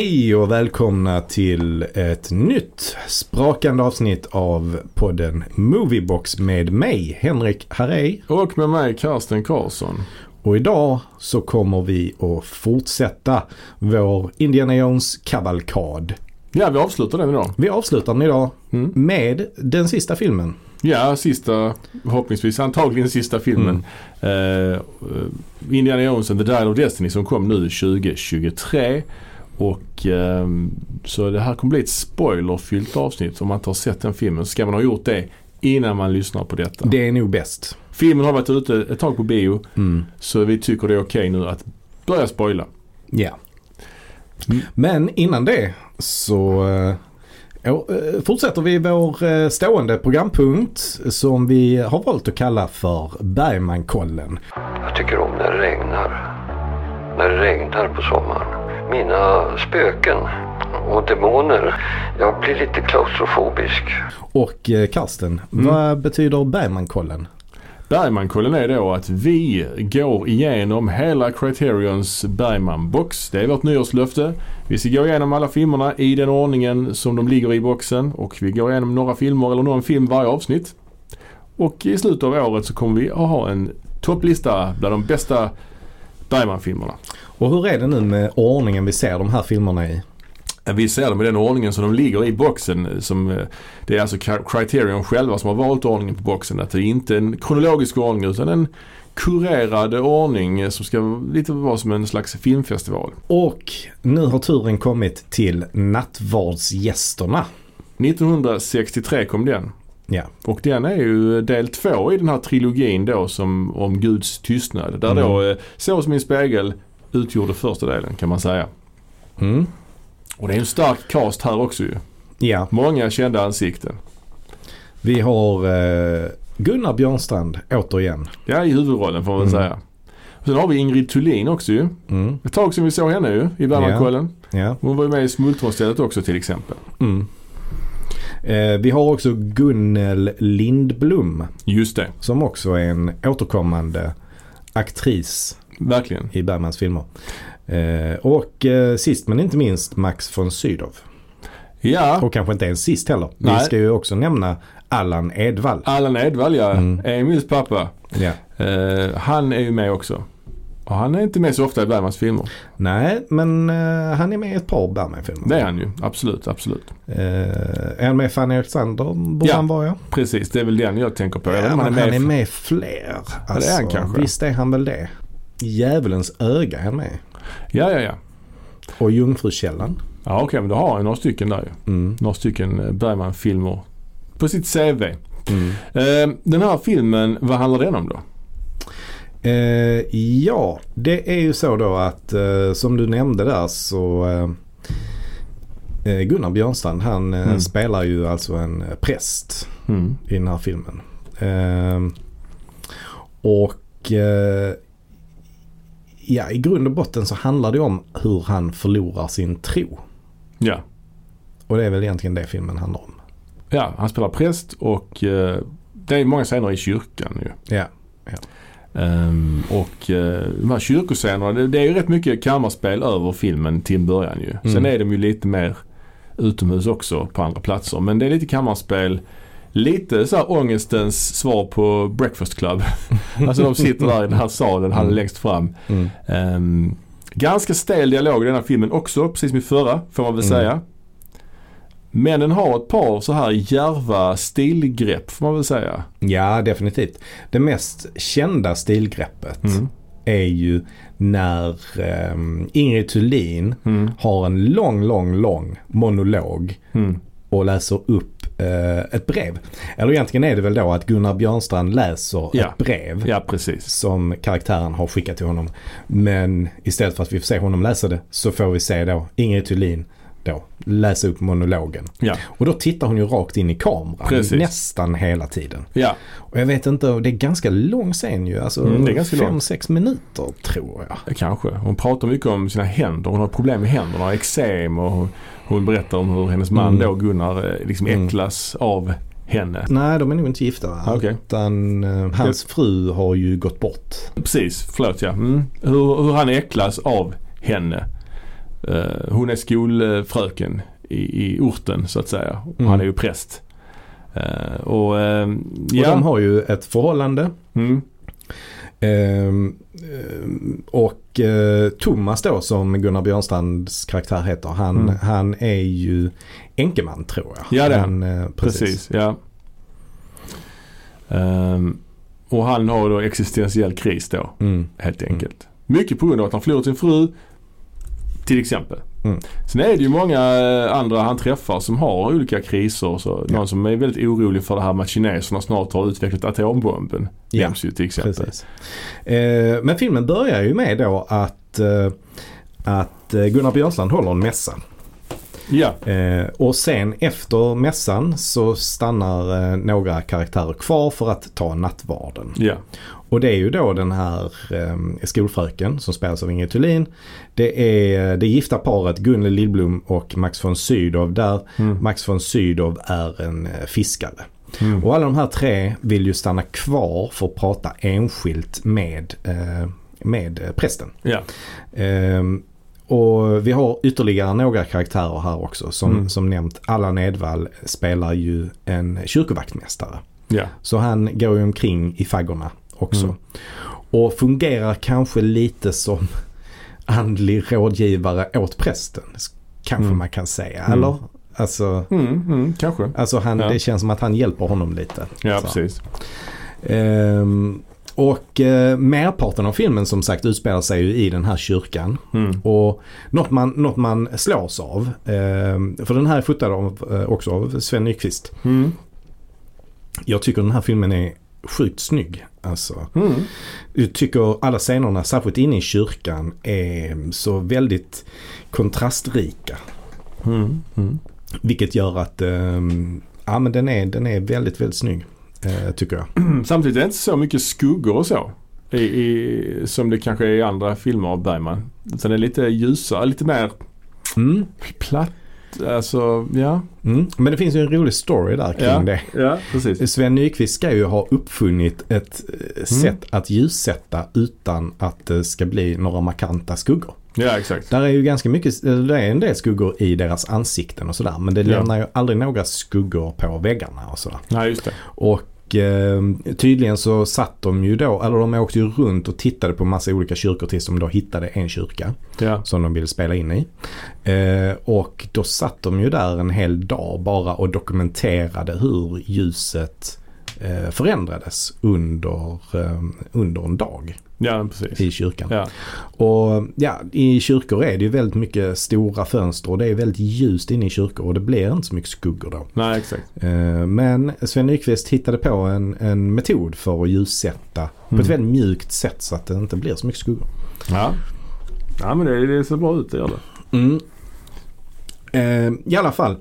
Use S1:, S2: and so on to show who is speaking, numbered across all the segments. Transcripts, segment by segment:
S1: Hej och välkomna till ett nytt sprakande avsnitt av podden Moviebox med mig, Henrik Harrey.
S2: Och med mig Karsten Karlsson.
S1: Och idag så kommer vi att fortsätta vår Indiana Jones kavalkad.
S2: Ja, vi avslutar den idag.
S1: Vi avslutar den idag
S2: Mm.
S1: med den sista filmen.
S2: Ja, sista, förhoppningsvis antagligen sista filmen.
S1: Mm.
S2: Eh, Indiana Jones and the Dial of Destiny som kom nu 2023. Och ehm, så det här kommer bli ett spoilerfyllt avsnitt. Om man inte har sett den filmen så ska man ha gjort det innan man lyssnar på detta.
S1: Det är nog bäst.
S2: Filmen har varit ute ett tag på bio
S1: Mm.
S2: så vi tycker det är okej nu att börja spoila.
S1: Ja.
S2: Mm.
S1: Men innan det så eh, ja, eh, fortsätter vi vår eh, stående programpunkt som vi har valt att kalla för Bergmankollen.
S3: Jag tycker om när det regnar. När det regnar på sommaren. Mina spöken och demoner. Jag blir lite klaustrofobisk.
S1: Och eh, Karsten,
S2: Mm.
S1: vad betyder Bergmankollen?
S2: Bergmankollen är då att vi går igenom hela Criterions Bergman-box. Det är vårt nyårslöfte. Vi ska gå igenom alla filmerna i den ordningen som de ligger i boxen och vi går igenom några filmer eller någon film varje avsnitt. Och i slutet av året så kommer vi att ha en topplista bland de bästa Bergman-filmerna.
S1: Och hur är det nu med ordningen vi ser de här filmerna i?
S2: Vi ser dem i den ordningen som de ligger i boxen. Som, eh, det är alltså Criterion själva som har valt ordningen på boxen. Att det är inte en kronologisk ordning utan en kurerad ordning eh, som ska lite vara som en slags filmfestival.
S1: Och nu har turen kommit till nattvardsgästerna.
S2: 1963 kom den.
S1: Ja.
S2: Och den är ju del två i den här trilogin då som om Guds tystnad. Där
S1: Mm.
S2: då eh, Så som i spegel utgjorde första delen kan man säga.
S1: Mm.
S2: Och det är en stark cast här också ju.
S1: Ja,
S2: Många kända ansikten.
S1: vi har eh, Gunnar Björnstrand återigen.
S2: Ja, i huvudrollen får man
S1: Mm.
S2: säga. Och sen har vi Ingrid Thulin också ju.
S1: Mm.
S2: Ett tag sedan vi såg henne ju i Värmlandskollen.
S1: Ja.
S2: Hon var ju med i Smultronstället också till exempel.
S1: Mm. Eh, vi har också Gunnel Lindblom
S2: Just det,
S1: som också är en återkommande aktris
S2: verkligen.
S1: i Bergmans filmer. Eh, och eh, sist men inte minst Max von Sydow.
S2: Ja,
S1: Och kanske inte ens sist heller. Vi
S2: Nej.
S1: ska ju också nämna Allan Edwall.
S2: Allan Edwall ja,
S1: Mm.
S2: Emils pappa.
S1: Ja.
S2: Eh, han är ju med också. Och han är inte med så ofta i Bergmans filmer.
S1: Nej, men eh, han är med i ett par Bergman-filmer.
S2: Det är han ju, absolut, absolut.
S1: Eh, är han med i Fanny Alexander? Borde
S2: Ja.
S1: han vara ja.
S2: Precis, det är väl den jag tänker på.
S1: Ja
S2: om
S1: men han är med fler. Alltså,
S2: det är han kanske.
S1: Visst är han väl det. Djävulens öga är med.
S2: Ja, ja, ja.
S1: Och Jungfrukällan.
S2: Ja, okej, men då har han några stycken där ju.
S1: Mm.
S2: Några stycken eh, Bergman-filmer på sitt CV.
S1: Mm.
S2: Eh, den här filmen, vad handlar den om då?
S1: Eh, ja, det är ju så då att eh, som du nämnde där så eh, eh, Gunnar Björnstrand han
S2: Mm.
S1: spelar ju alltså en präst
S2: Mm.
S1: i den här filmen. Eh, och ja, i grund och botten så handlar det om hur han förlorar sin tro.
S2: Ja.
S1: Och det är väl egentligen det filmen handlar om.
S2: ja, han spelar präst och eh, det är många scener i kyrkan ju.
S1: Ja.
S2: Ehm, och uh, de här kyrkoscenerna, det, det är ju rätt mycket kammarspel över filmen till en början ju. Sen
S1: Mm.
S2: är de ju lite mer utomhus också på andra platser. Men det är lite kammarspel. Lite så här ångestens svar på Breakfast Club. alltså de sitter där i den här salen, han är
S1: Mm.
S2: längst fram.
S1: Mm.
S2: Ehm, ganska stel dialog i den här filmen också, precis som i förra får man väl
S1: Mm.
S2: säga. Men den har ett par så här djärva stilgrepp får man väl säga.
S1: ja, definitivt. Det mest kända stilgreppet
S2: Mm.
S1: är ju när um, Ingrid Thulin
S2: Mm.
S1: har en lång, lång, lång monolog
S2: Mm.
S1: och läser upp ett brev. Eller egentligen är det väl då att Gunnar Björnstrand läser
S2: Ja.
S1: ett brev
S2: Ja,
S1: som karaktären har skickat till honom. Men istället för att vi får se honom läsa det så får vi se då Ingrid Thulin då läsa upp monologen.
S2: Ja.
S1: Och då tittar hon ju rakt in i kameran
S2: Precis.
S1: nästan hela tiden.
S2: Ja,
S1: Och jag vet inte, det är ganska lång scen ju. Alltså
S2: Mm, det är ganska lång.
S1: 5-6 minuter tror jag.
S2: kanske. Hon pratar mycket om sina händer. Hon har problem med händerna, eksem och hon, berättar om hur hennes man
S1: Mm.
S2: då, Gunnar, eh, liksom
S1: Mm.
S2: äcklas av henne.
S1: Nej, de är nog inte gifta va?
S2: Okej.
S1: Utan eh, hans fru har ju gått bort.
S2: Precis, förlåt ja. Mm. Hur, hur han äcklas av henne. Eh, hon är skolfröken i, i orten så att säga. Och
S1: Mm.
S2: han är ju präst. Eh, och
S1: Och
S2: ja.
S1: de har ju ett förhållande.
S2: mm,
S1: Ehm, ehm, och eh, Thomas då som Gunnar Björnstrands karaktär heter. Han,
S2: Mm.
S1: han är ju enkeman tror jag.
S2: Ja, det är
S1: han, eh, precis.
S2: precis. ja. Ehm, och han har då existentiell kris då.
S1: Mm.
S2: Helt enkelt. Mycket på grund av att han förlorat sin fru. Till exempel.
S1: Mm.
S2: Sen är det ju många eh, andra han träffar som har olika kriser. Så
S1: Ja.
S2: Någon som är väldigt orolig för det här med att kineserna snart har utvecklat atombomben.
S1: Ja,
S2: Nämns ju till exempel.
S1: Eh, men filmen börjar ju med då att, eh, att eh, Gunnar Björnstrand håller en mässa.
S2: Ja.
S1: Eh, och sen efter mässan så stannar några karaktärer kvar för att ta nattvarden.
S2: Ja.
S1: Och det är ju då den här eh, skolfröken som spelas av Ingrid Thulin. Det är det gifta paret Gunle Lillblom och Max von Sydow där
S2: Mm.
S1: Max von Sydow är en eh, fiskare.
S2: Mm.
S1: Och alla de här tre vill ju stanna kvar för att prata enskilt med, eh, med eh, prästen.
S2: Ja.
S1: Ehm, och vi har ytterligare några karaktärer här också. Som,
S2: Mm.
S1: som nämnt, Allan Edwall spelar ju en kyrkovaktmästare.
S2: Ja.
S1: Så han går ju omkring i faggorna också.
S2: Mm.
S1: Och fungerar kanske lite som andlig rådgivare åt prästen. Kanske
S2: Mm.
S1: man kan säga.
S2: Mm.
S1: Eller? Alltså,
S2: Mm, mm, kanske.
S1: alltså han,
S2: Ja.
S1: det känns som att han hjälper honom lite.
S2: Ja,
S1: Så.
S2: precis.
S1: Ehm, och eh, merparten av filmen som sagt utspelar sig ju i den här kyrkan.
S2: Mm.
S1: Och något man, något man slås av, ehm, för den här är fotad av, eh, också av Sven Nykvist.
S2: Mm.
S1: Jag tycker den här filmen är sjukt snygg. Alltså,
S2: Mm.
S1: jag tycker alla scenerna, särskilt inne i kyrkan, är så väldigt kontrastrika.
S2: Mm. Mm.
S1: Vilket gör att ehm, ja, men den, är, den är väldigt, väldigt snygg. eh, tycker jag.
S2: Samtidigt är det inte så mycket skuggor och så. I, i, som det kanske är i andra filmer av Bergman. Utan det är lite ljusare, lite mer
S1: Mm.
S2: platt. Alltså, ja.
S1: Mm. Men det finns ju en rolig story där kring
S2: Ja.
S1: det.
S2: Ja, precis.
S1: Sven Nykvist ska ju ha uppfunnit ett eh, sätt att ljussätta utan att det ska bli några markanta skuggor.
S2: Ja, exakt.
S1: Där är ju ganska mycket, eller det är en del skuggor i deras ansikten och sådär. Men det
S2: Ja.
S1: lämnar ju aldrig några skuggor på väggarna och sådär.
S2: Nej, just det.
S1: Och eh, tydligen så satt de ju då, eller de åkte ju runt och tittade på massa olika kyrkor tills de då hittade en kyrka
S2: Ja.
S1: som de ville spela in i. Eh, och då satt de ju där en hel dag bara och dokumenterade hur ljuset eh, förändrades under, eh, under en dag
S2: Ja, precis.
S1: i kyrkan.
S2: Ja.
S1: Och ja, i kyrkor är det ju väldigt mycket stora fönster och det är väldigt ljust inne i kyrkor och det blir inte så mycket skuggor då.
S2: Nej, exakt.
S1: Eh, Men Sven Nykvist hittade på en, en metod för att ljussätta på
S2: Mm.
S1: ett väldigt mjukt sätt så att det inte blir så mycket skuggor.
S2: Ja. Ja, men det, det ser bra ut, det gör det.
S1: Mm. Eh, I alla fall.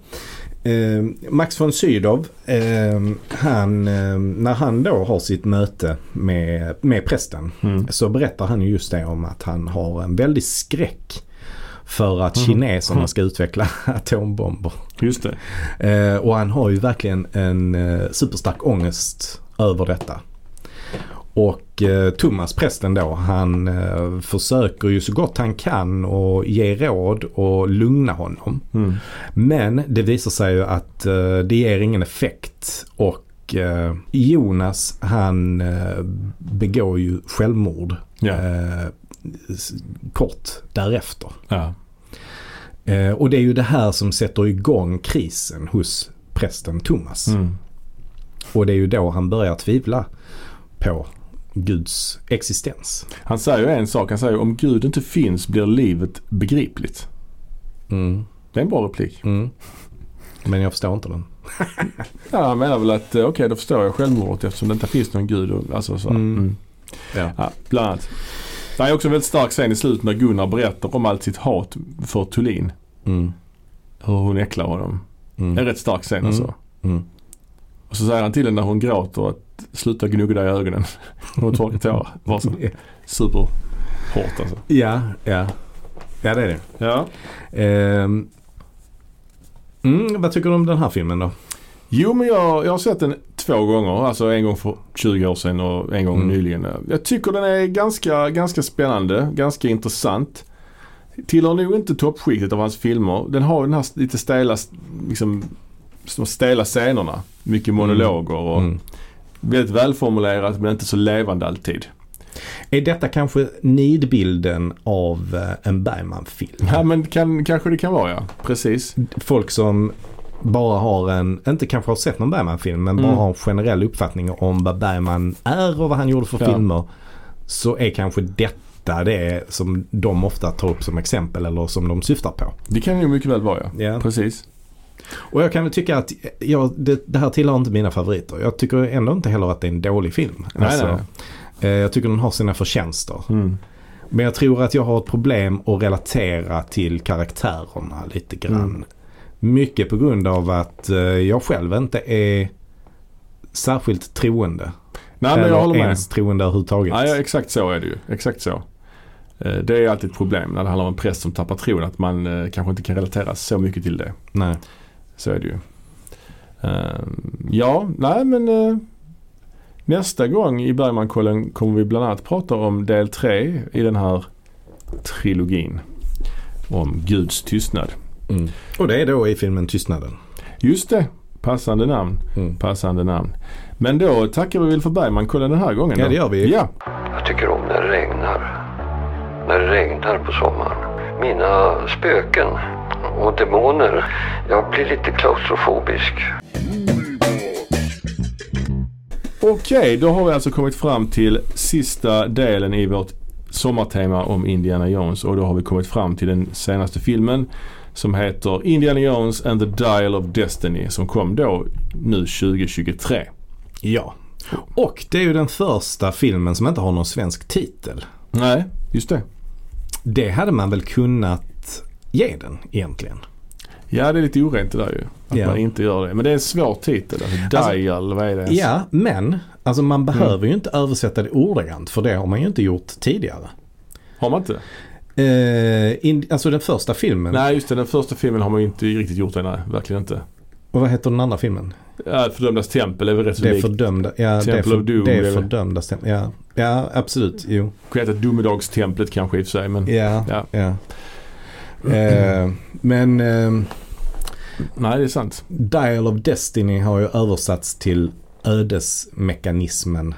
S1: Eh, Max von Sydow, eh, han, eh, när han då har sitt möte med, med prästen
S2: Mm.
S1: så berättar han ju just det om att han har en väldig skräck för att
S2: Mhm.
S1: kineserna
S2: Mm.
S1: ska utveckla atombomber.
S2: Just det.
S1: Och han har ju verkligen en superstark ångest över detta. Och eh, Thomas, prästen då, han eh, försöker ju så gott han kan att ge råd och lugna honom.
S2: Mm.
S1: Men det visar sig ju att eh, det ger ingen effekt. Och eh, Jonas han eh, begår ju självmord
S2: Ja.
S1: eh, kort därefter.
S2: ja.
S1: Och det är ju det här som sätter igång krisen hos prästen Thomas.
S2: Mm.
S1: Och det är ju då han börjar tvivla på Guds existens.
S2: Han säger ju en sak. Han säger om Gud inte finns blir livet begripligt.
S1: Mm,
S2: Det är en bra replik.
S1: mm. Men jag förstår inte den.
S2: Ja, han menar väl att eh, okej, då förstår jag självmordet eftersom det inte finns någon gud. Och, alltså så.
S1: Mm.
S2: Mm.
S1: Ja.
S2: Ja, bland annat. Det är också en väldigt stark scen i slutet när Gunnar berättar om allt sitt hat för Thulin.
S1: Mm,
S2: Hur hon äcklar honom. Det är en
S1: mm,
S2: rätt stark scen
S1: Mm.
S2: alltså.
S1: mm.
S2: Och så säger han till henne när hon gråter att sluta gnugga dig i ögonen. Hon torkar tårar. Var så superhårt alltså.
S1: Ja, ja. Ja, det är det.
S2: Ja.
S1: Ehm. Mm, vad tycker du om den här filmen då?
S2: Jo men jag, jag har sett den två gånger. Alltså en gång för 20 år sedan och en gång
S1: Mm.
S2: nyligen. Jag tycker den är ganska, ganska spännande. Ganska intressant. tillhör nog inte toppskiktet av hans filmer. Den har den här lite stela, liksom, de stela scenerna. Mycket monologer och
S1: Mm.
S2: Väldigt välformulerat men inte så levande alltid.
S1: Är detta kanske nidbilden av eh, en Bergman-film?
S2: Ja men kan, kanske det kan vara ja. Precis.
S1: Folk som bara har en, inte kanske har sett någon Bergman-film, men bara
S2: Mm.
S1: har en generell uppfattning om vad Bergman är och vad han gjorde för
S2: Ja.
S1: filmer. Så är kanske detta det som de ofta tar upp som exempel eller som de syftar på.
S2: Det kan ju mycket väl vara ja.
S1: Ja.
S2: Precis.
S1: Och jag kan väl tycka att ja, det, det här tillhör inte mina favoriter. Jag tycker ändå inte heller att det är en dålig film.
S2: Nej,
S1: Alltså,
S2: nej.
S1: eh, Jag tycker den har sina förtjänster.
S2: Mm.
S1: Men jag tror att jag har ett problem att relatera till karaktärerna lite grann.
S2: Mm.
S1: Mycket på grund av att eh, jag själv inte är särskilt troende.
S2: Nej men jag håller med.
S1: ens troende överhuvudtaget.
S2: Ja, exakt så är det ju. Exakt så. Eh, Det är alltid ett problem när det handlar om en präst som tappar tron att man kanske inte kan relatera så mycket till det.
S1: Nej.
S2: Så är det ju. Eh, Ja, nej men eh, nästa gång i Bergmankollen kommer vi bland annat prata om del tre i den här trilogin. Om Guds tystnad.
S1: Mm. Och det är då i filmen Tystnaden.
S2: Just det, passande namn.
S1: Mm.
S2: Passande namn. Men då tackar vi väl för Bergmankollen den här gången
S1: Ja,
S2: då.
S1: det gör vi.
S2: Ja,
S3: Jag tycker om när det regnar. När det regnar på sommaren. Mina spöken och demoner. Jag blir lite klaustrofobisk.
S2: Okej, då har vi alltså kommit fram till sista delen i vårt sommartema om Indiana Jones och då har vi kommit fram till den senaste filmen som heter Indiana Jones and the Dial of Destiny som kom då nu 2023.
S1: Ja. Och det är ju den första filmen som inte har någon svensk titel.
S2: Nej, just det.
S1: Det hade man väl kunnat ge den egentligen.
S2: Ja, det är lite orent det där ju. Att
S1: Ja.
S2: man inte gör det. Men det är en svår titel. Alltså,
S1: Alltså,
S2: dial, vad är det? ens?
S1: Ja, men alltså man behöver ju inte översätta det ordagrant för det har man ju inte gjort tidigare.
S2: Har man inte?
S1: Eh, in, alltså den första filmen.
S2: Nej, just det. Den första filmen har man ju inte riktigt gjort det. Nej, verkligen inte.
S1: Och vad heter den andra filmen?
S2: Ja, Fördömdas tempel är väl rätt så likt.
S1: fördömda. Ja, det är,
S2: Temple
S1: för,
S2: of Doom
S1: det
S2: är
S1: är
S2: väl-
S1: fördömda stäm- ja. ja, absolut. Jo.
S2: Kunde heta Domedagstemplet kanske i och för sig. Men
S1: Ja,
S2: Ja.
S1: ja. Eh, men eh,
S2: nej, det är sant.
S1: Dial of Destiny har ju översatts till ödesmekanismen.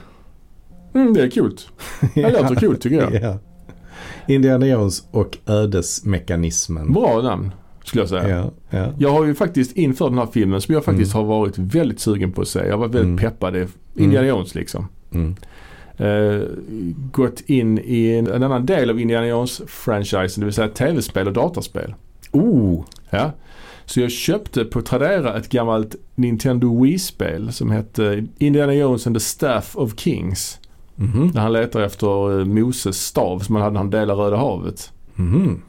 S2: Mm, det är kul. Det låter kul tycker jag.
S1: Ja. Indiana Jones och ödesmekanismen.
S2: Bra namn skulle jag säga.
S1: Ja, ja.
S2: Jag har ju faktiskt inför den här filmen som jag faktiskt
S1: Mm.
S2: har varit väldigt sugen på att se. Jag var väldigt
S1: Mm.
S2: peppad. Indiana Jones liksom.
S1: Mm.
S2: Eh, gått in i en, en annan del av Indiana Jones-franchisen, det vill säga tv-spel och dataspel.
S1: Oh,
S2: Ja. Så jag köpte på Tradera ett gammalt Nintendo Wii-spel som hette Indiana Jones and the Staff of Kings.
S1: mhm,
S2: Där han letar efter eh, Moses stav som han hade när han delade Röda havet.
S1: mhm.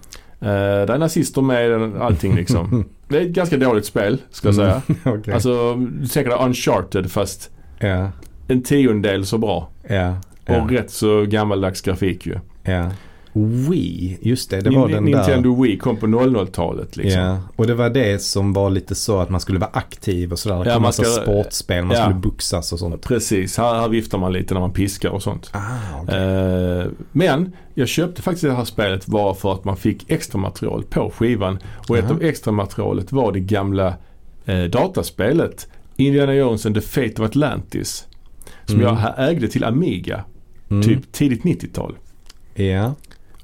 S2: Uh, där är nazister med allting liksom. Det är ett ganska dåligt spel ska jag säga.
S1: Okej.
S2: Alltså du tänker dig Uncharted fast
S1: ja,
S2: en tiondel så bra.
S1: ja, ja,
S2: Och rätt så gammaldags grafik ju.
S1: ja. Wii, just det. Det var
S2: Nin-
S1: den
S2: Nintendo Wii kom på 00-talet
S1: där.
S2: liksom.
S1: Ja, och det var det som var lite så att man skulle vara aktiv och sådär. Det
S2: Ja,
S1: kom
S2: man ska-
S1: sportspel, man
S2: ja.
S1: skulle boxas och sånt.
S2: Precis, här, här viftar man lite när man piskar och sånt.
S1: Ah, okej.
S2: Eh, men jag köpte faktiskt det här spelet bara för att man fick extra material på skivan. Och ett av extra materialet var det gamla eh, dataspelet Indiana Jones and the Fate of Atlantis. Som
S1: Mm.
S2: jag ägde till Amiga,
S1: Mm.
S2: typ tidigt 90-tal.
S1: Ja.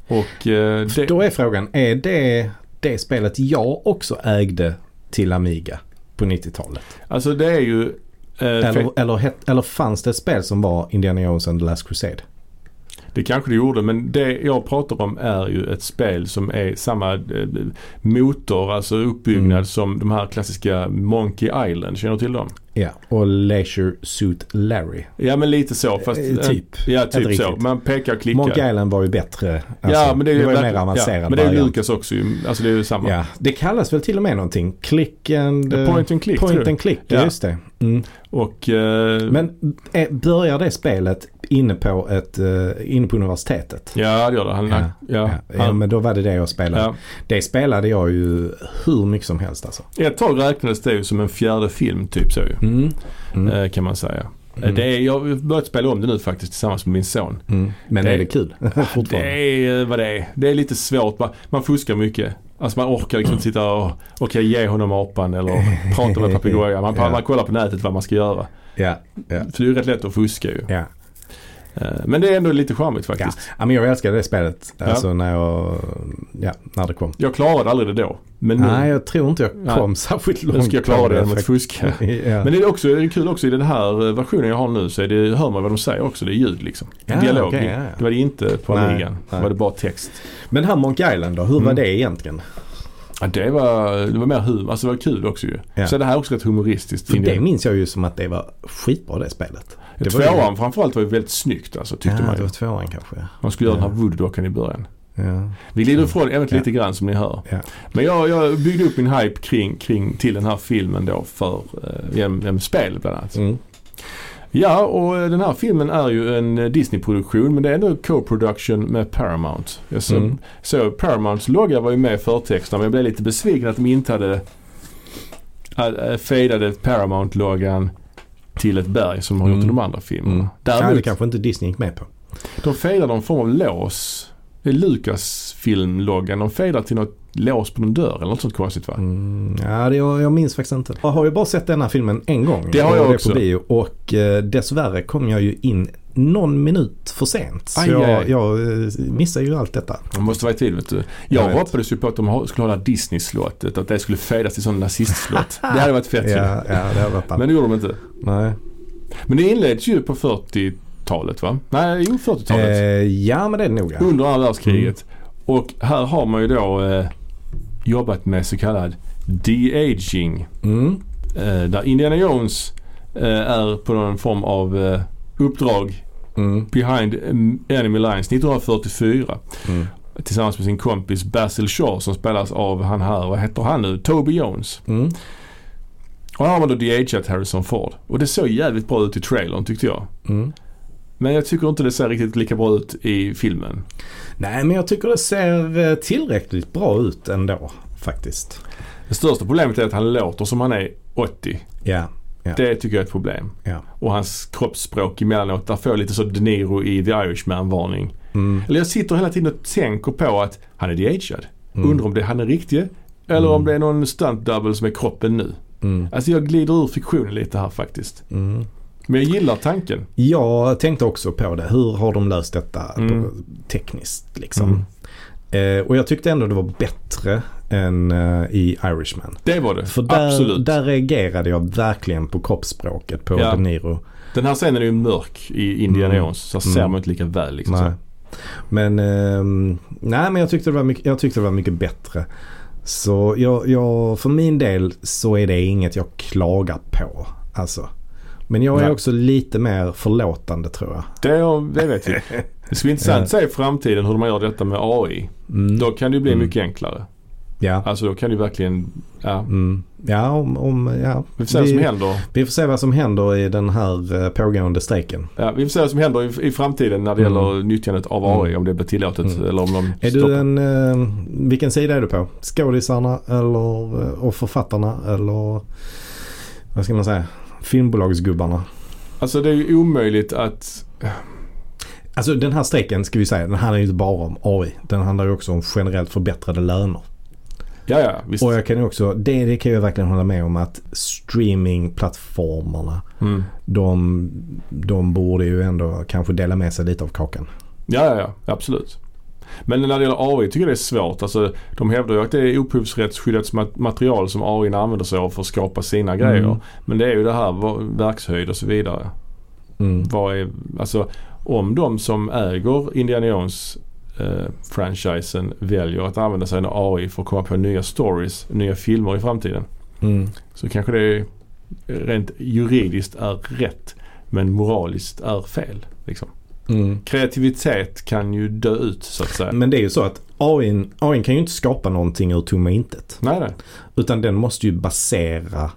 S2: Och eh, det,
S1: Då är frågan, är det det spelet jag också ägde till Amiga på 90-talet?
S2: alltså det är ju... Eh,
S1: Eller,
S2: fe-
S1: eller, het- eller fanns det ett spel som var Indiana Jones and the Last Crusade?
S2: Det kanske det gjorde men det jag pratar om är ju ett spel som är samma eh, motor, alltså uppbyggnad
S1: Mm.
S2: som de här klassiska Monkey Island. Känner du till dem?
S1: Ja, och Leisure Suit Larry.
S2: Ja men lite så. Fast,
S1: Eh, typ.
S2: Ja
S1: Inte
S2: typ så.
S1: riktigt.
S2: Man pekar och klickar.
S1: Monkey Island var ju bättre. Alltså,
S2: ja men det är ju
S1: var ju mer avancerad
S2: ja, Men det är. Lucas också. Alltså det är ju samma.
S1: Ja, det kallas väl till och med någonting. Click and... eh,
S2: Point and click
S1: Point and click,
S2: Ja.
S1: just det. Mm.
S2: Och eh,
S1: Men eh, börjar det spelet inne på, ett, eh, inne på universitetet?
S2: Ja det gör det. Han,
S1: Ja.
S2: ja, ja,
S1: Ja, ja,
S2: han,
S1: men då var det det jag spelade.
S2: ja.
S1: Det spelade jag ju hur mycket som helst alltså.
S2: Ett tag räknades det ju som en fjärde film typ så ju.
S1: Mm. Mm.
S2: Eh, kan man säga.
S1: Mm.
S2: Det är, jag har börjat spela om det nu faktiskt tillsammans med min son.
S1: Mm. Men
S2: Det-
S1: är det kul fortfarande?
S2: Det är vad det är. Det är lite svårt. Man, man fuskar mycket. Alltså man orkar liksom sitta och okej ge honom apan eller prata med papegojan. Man,
S1: Ja.
S2: man kollar på nätet vad man ska göra.
S1: Ja, ja,
S2: För det är ju rätt lätt att fuska ju.
S1: Ja.
S2: Eh, Men det är ändå lite charmigt
S1: Ja.
S2: faktiskt.
S1: ja, men jag älskade det spelet.
S2: Ja.
S1: Alltså när jag, ja, när det kom.
S2: Jag klarade aldrig det då. Men nu,
S1: Nej, jag tror inte jag
S2: Nej.
S1: kom särskilt långt
S2: nu ska jag klara det genom att fuska.
S1: ja.
S2: Men det är också det är kul också i den här eh, versionen jag har nu så är det, hör man vad de säger också. Det är ljud liksom.
S1: Ja,
S2: Dialog.
S1: okej, ja, ja.
S2: Det var det inte på
S1: Nej,
S2: Amigan.
S1: Nej.
S2: var det bara text.
S1: Men här Monkey Island då, hur var
S2: Mm.
S1: det egentligen?
S2: Ja, det, var, det var mer humor. Alltså det var kul också ju.
S1: Ja.
S2: Så det här är också rätt humoristiskt.
S1: För det minns jag ju som att det var skitbra det spelet. Det
S2: Tvåan framförallt var ju väldigt snyggt alltså tyckte
S1: ja,
S2: man
S1: det
S2: ju.
S1: var tvåan kanske.
S2: Man skulle göra
S1: Ja.
S2: den här voodoo-dockan i början.
S1: Ja.
S2: Vi glider ifrån ämnet
S1: Ja.
S2: lite grann som ni hör.
S1: Ja.
S2: Men jag, jag byggde upp min hype kring, kring till den här filmen då för eh, genom, genom spel bland annat.
S1: Mm.
S2: Ja och eh, den här filmen är ju en eh, Disney-produktion men det är ändå co-production med Paramount. Jag så,
S1: Mm.
S2: så Paramounts logga var ju med i förtexterna men jag blev lite besviken att de inte hade äh, fejdade Paramount-loggan till ett berg som de har gjort i
S1: Mm.
S2: de andra filmerna.
S1: Mm. Ja,
S2: Däremot,
S1: det kanske inte Disney gick med på.
S2: de fejdade någon form av lås. Det är Lucas-film-loggan. De fejdar till något lås på någon dörr eller något sånt konstigt va?
S1: Mm, ja, det, jag, jag minns faktiskt inte. Jag har ju bara sett denna filmen en gång.
S2: Det har jag
S1: det
S2: också.
S1: På bio, och eh, dessvärre kom jag ju in någon minut för sent. Så
S2: Aj,
S1: jag,
S2: aj,
S1: jag eh, missar ju allt detta.
S2: De måste vara i tid vet du.
S1: Jag
S2: Jag hoppades ju på att de skulle hålla Disney-slottet. Att det skulle fejdas till sån nazistslott. det hade varit fett.
S1: Ja, ja, det varit
S2: Men det gjorde de inte.
S1: Nej.
S2: Men det inleds ju på 40-talet va? Nej, jo 40-talet.
S1: Eh, ja, men det är det nog ja.
S2: Under andra världskriget. Och här har man ju då eh, jobbat med så kallad de-aging.
S1: Mm.
S2: Eh, där Indiana Jones eh, är på någon form av eh, uppdrag
S1: Mm.
S2: behind eh, enemy lines 1944.
S1: Mm.
S2: Tillsammans med sin kompis Basil Shaw som spelas av han här, vad heter han nu? Toby Jones.
S1: Mm.
S2: Och här har man då de-ageat Harrison Ford. Och det såg jävligt bra ut i trailern tyckte jag.
S1: Mm.
S2: Men jag tycker inte det ser riktigt lika bra ut i filmen.
S1: Nej, men jag tycker det ser eh, tillräckligt bra ut ändå faktiskt.
S2: Det största problemet är att han låter som han är 80.
S1: Ja. Ja.
S2: Det tycker jag är ett problem.
S1: Ja.
S2: Och hans kroppsspråk emellanåt. Där får jag lite så De Niro i The Irishman-varning.
S1: Mm.
S2: Eller jag sitter hela tiden och tänker på att han är de-aged.
S1: Mm.
S2: Undrar om det är han är riktig. Eller
S1: Mm.
S2: om det är någon stunt double som är kroppen nu.
S1: Mm.
S2: Alltså jag glider ur fiktionen lite här faktiskt.
S1: Mm.
S2: Men jag gillar tanken.
S1: Jag tänkte också på det. Hur har de löst detta
S2: Mm.
S1: tekniskt liksom? Eh, och jag tyckte ändå det var bättre än eh, i Irishman.
S2: Det var det.
S1: För där,
S2: Absolut.
S1: där reagerade jag verkligen på kroppsspråket på
S2: Ja.
S1: De Niro.
S2: Den här scenen är ju mörk i Indiana
S1: Mm.
S2: Jones. Så
S1: Mm.
S2: ser man inte lika väl liksom.
S1: Nej. Men, ehm, nej, men jag, tyckte det var mycket, jag tyckte det var mycket bättre. Så jag, jag, för min del så är det inget jag klagar på. Alltså. Men jag är
S2: Nej.
S1: också lite mer förlåtande tror jag.
S2: Det, det vet vi. Det ska bli intressant att se i framtiden hur de gör detta med AI.
S1: Mm.
S2: Då kan det ju bli
S1: Mm.
S2: mycket enklare.
S1: Ja,
S2: Alltså då kan ju verkligen, ja.
S1: mm. ja, om, om, ja.
S2: Vi får se vad som händer.
S1: vi får se vad som händer i den här eh, pågående strejken.
S2: Ja, vi får se vad som händer i, i framtiden när det
S1: Mm.
S2: gäller nyttjandet av AI.
S1: Mm.
S2: Om det blir tillåtet
S1: Mm.
S2: eller om de
S1: Är
S2: stoppar.
S1: du en, eh, vilken sida är du på? Skådisarna eller, eh, och författarna eller vad ska man säga? Filmbolagsgubbarna.
S2: Alltså det är ju omöjligt att...
S1: Alltså den här strejken ska vi säga, den handlar ju inte bara om AI. Den handlar ju också om generellt förbättrade löner.
S2: Ja, ja, visst.
S1: Och jag kan ju också, det, det kan jag verkligen hålla med om att streamingplattformarna
S2: Mm.
S1: de, de borde ju ändå kanske dela med sig lite av kakan.
S2: Ja, ja, ja. Absolut. Men när det gäller AI tycker jag det är svårt. Alltså, de hävdar ju att det är upphovsrättsskyddat mat- material som AI använder sig av för att skapa sina grejer.
S1: Mm.
S2: Men det är ju det här verkshöjd och så vidare.
S1: Mm.
S2: Vad är, alltså, om de som äger Indiana Jones eh, franchisen väljer att använda sig av AI för att komma på nya stories, nya filmer i framtiden.
S1: Mm.
S2: Så kanske det rent juridiskt är rätt men moraliskt är fel. Liksom.
S1: Mm.
S2: Kreativitet kan ju dö ut så att säga.
S1: Men det är ju så att AI, AI kan ju inte skapa någonting ur tomma intet.
S2: Nej, nej.
S1: Utan den måste ju basera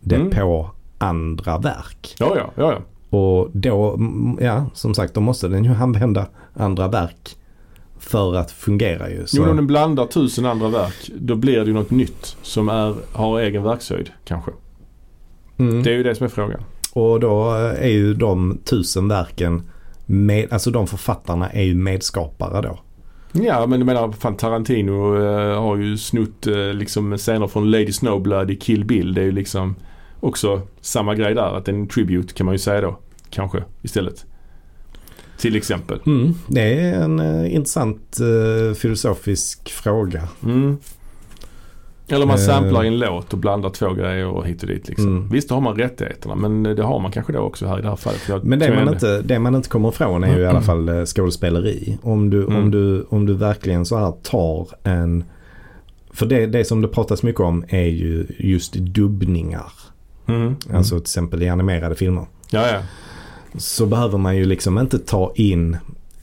S1: det
S2: Mm.
S1: på andra verk.
S2: Ja, ja, ja. ja.
S1: Och då, ja som sagt, då måste den ju använda andra verk för att fungera ju. Så,
S2: Jo, om den blandar tusen andra verk då blir det ju något nytt som är, har egen verkshöjd kanske.
S1: mm.
S2: Det är ju det som är frågan.
S1: Och då är ju de tusen verken, med, alltså de författarna är ju medskapare då.
S2: Ja men du menar fan Tarantino eh, har ju snott eh, liksom scener från Lady Snowblood i Kill Bill. Det är ju liksom också samma grej där. Att en tribute kan man ju säga då. Kanske istället. Till exempel.
S1: Mm, det är en eh, intressant eh, filosofisk fråga.
S2: Mm. Eller man
S1: Eh.
S2: samplar i en låt och blandar två grejer och hit och dit liksom.
S1: Mm.
S2: Visst då har man rättigheterna men det har man kanske då också här i det här fallet. Jag
S1: Men det man,
S2: ändå-
S1: inte, det man inte kommer ifrån är ju i alla fall eh, skådespeleri. Om du,
S2: Mm.
S1: om du, om du verkligen så här tar en... För det, det som det pratas mycket om är ju just dubbningar.
S2: Mm.
S1: Alltså till exempel i animerade filmer.
S2: Ja ja.
S1: Så behöver man ju liksom inte ta in,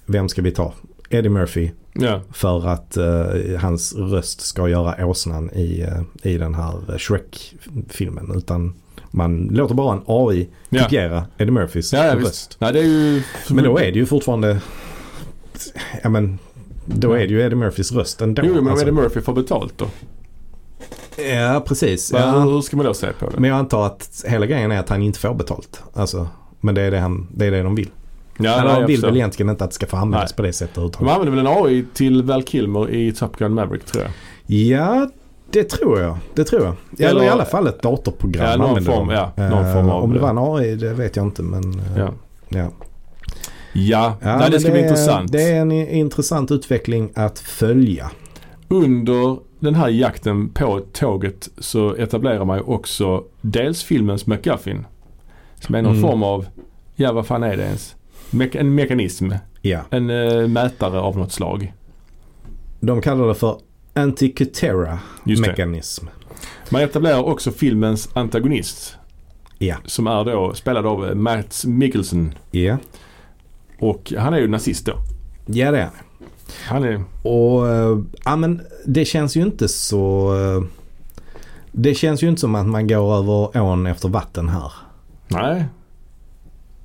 S1: vem ska vi ta? Eddie Murphy.
S2: Ja.
S1: För att eh, hans röst ska göra åsnan i, eh, i den här Shrek-filmen. Utan man låter bara en AI
S2: Ja.
S1: kopiera Eddie Murphys
S2: Ja, ja
S1: röst.
S2: är ju...
S1: Men då är det ju fortfarande, ja men, då är det ju Eddie Murphys röst ändå.
S2: Jo men om
S1: alltså.
S2: Eddie Murphy får betalt då?
S1: Ja precis. Ja.
S2: Hur ska man då se på det?
S1: Men jag antar att hela grejen är att han inte får betalt. Alltså, men det är det, han, det, är det de vill.
S2: Ja,
S1: de
S2: jag
S1: vill väl egentligen inte att det ska få användas
S2: Nej.
S1: på det sättet
S2: De
S1: överhuvudtaget.
S2: använder väl en AI till Val Kilmer i Top Gun Maverick tror jag.
S1: Ja, det tror jag. Det tror jag. Eller,
S2: Eller-
S1: i alla fall ett datorprogram
S2: Ja, någon
S1: använder
S2: form,
S1: de.
S2: ja, någon
S1: Eh,
S2: form av-
S1: Om det var en AI, det vet jag inte men... eh,
S2: Ja.
S1: ja.
S2: Ja,
S1: Ja,
S2: nej, det
S1: men
S2: ska bli
S1: är-
S2: intressant.
S1: Det är en intressant utveckling att följa.
S2: Under den här jakten på tåget så etablerar man ju också dels filmens McGuffin. Som är någon
S1: Mm.
S2: form av, ja vad fan är det ens? Mek- en mekanism.
S1: Ja.
S2: En eh, mätare av något slag.
S1: De kallar det för Antikythera
S2: Just det.
S1: mekanism.
S2: Man etablerar också filmens antagonist.
S1: Ja.
S2: Som är då spelad av eh, Matt Mikkelsen.
S1: Ja.
S2: Och han är ju nazist då.
S1: Ja det är han.
S2: Är,
S1: Och eh, ja men det känns ju inte så... eh, Det känns ju inte som att man går över ån efter vatten här.
S2: nej.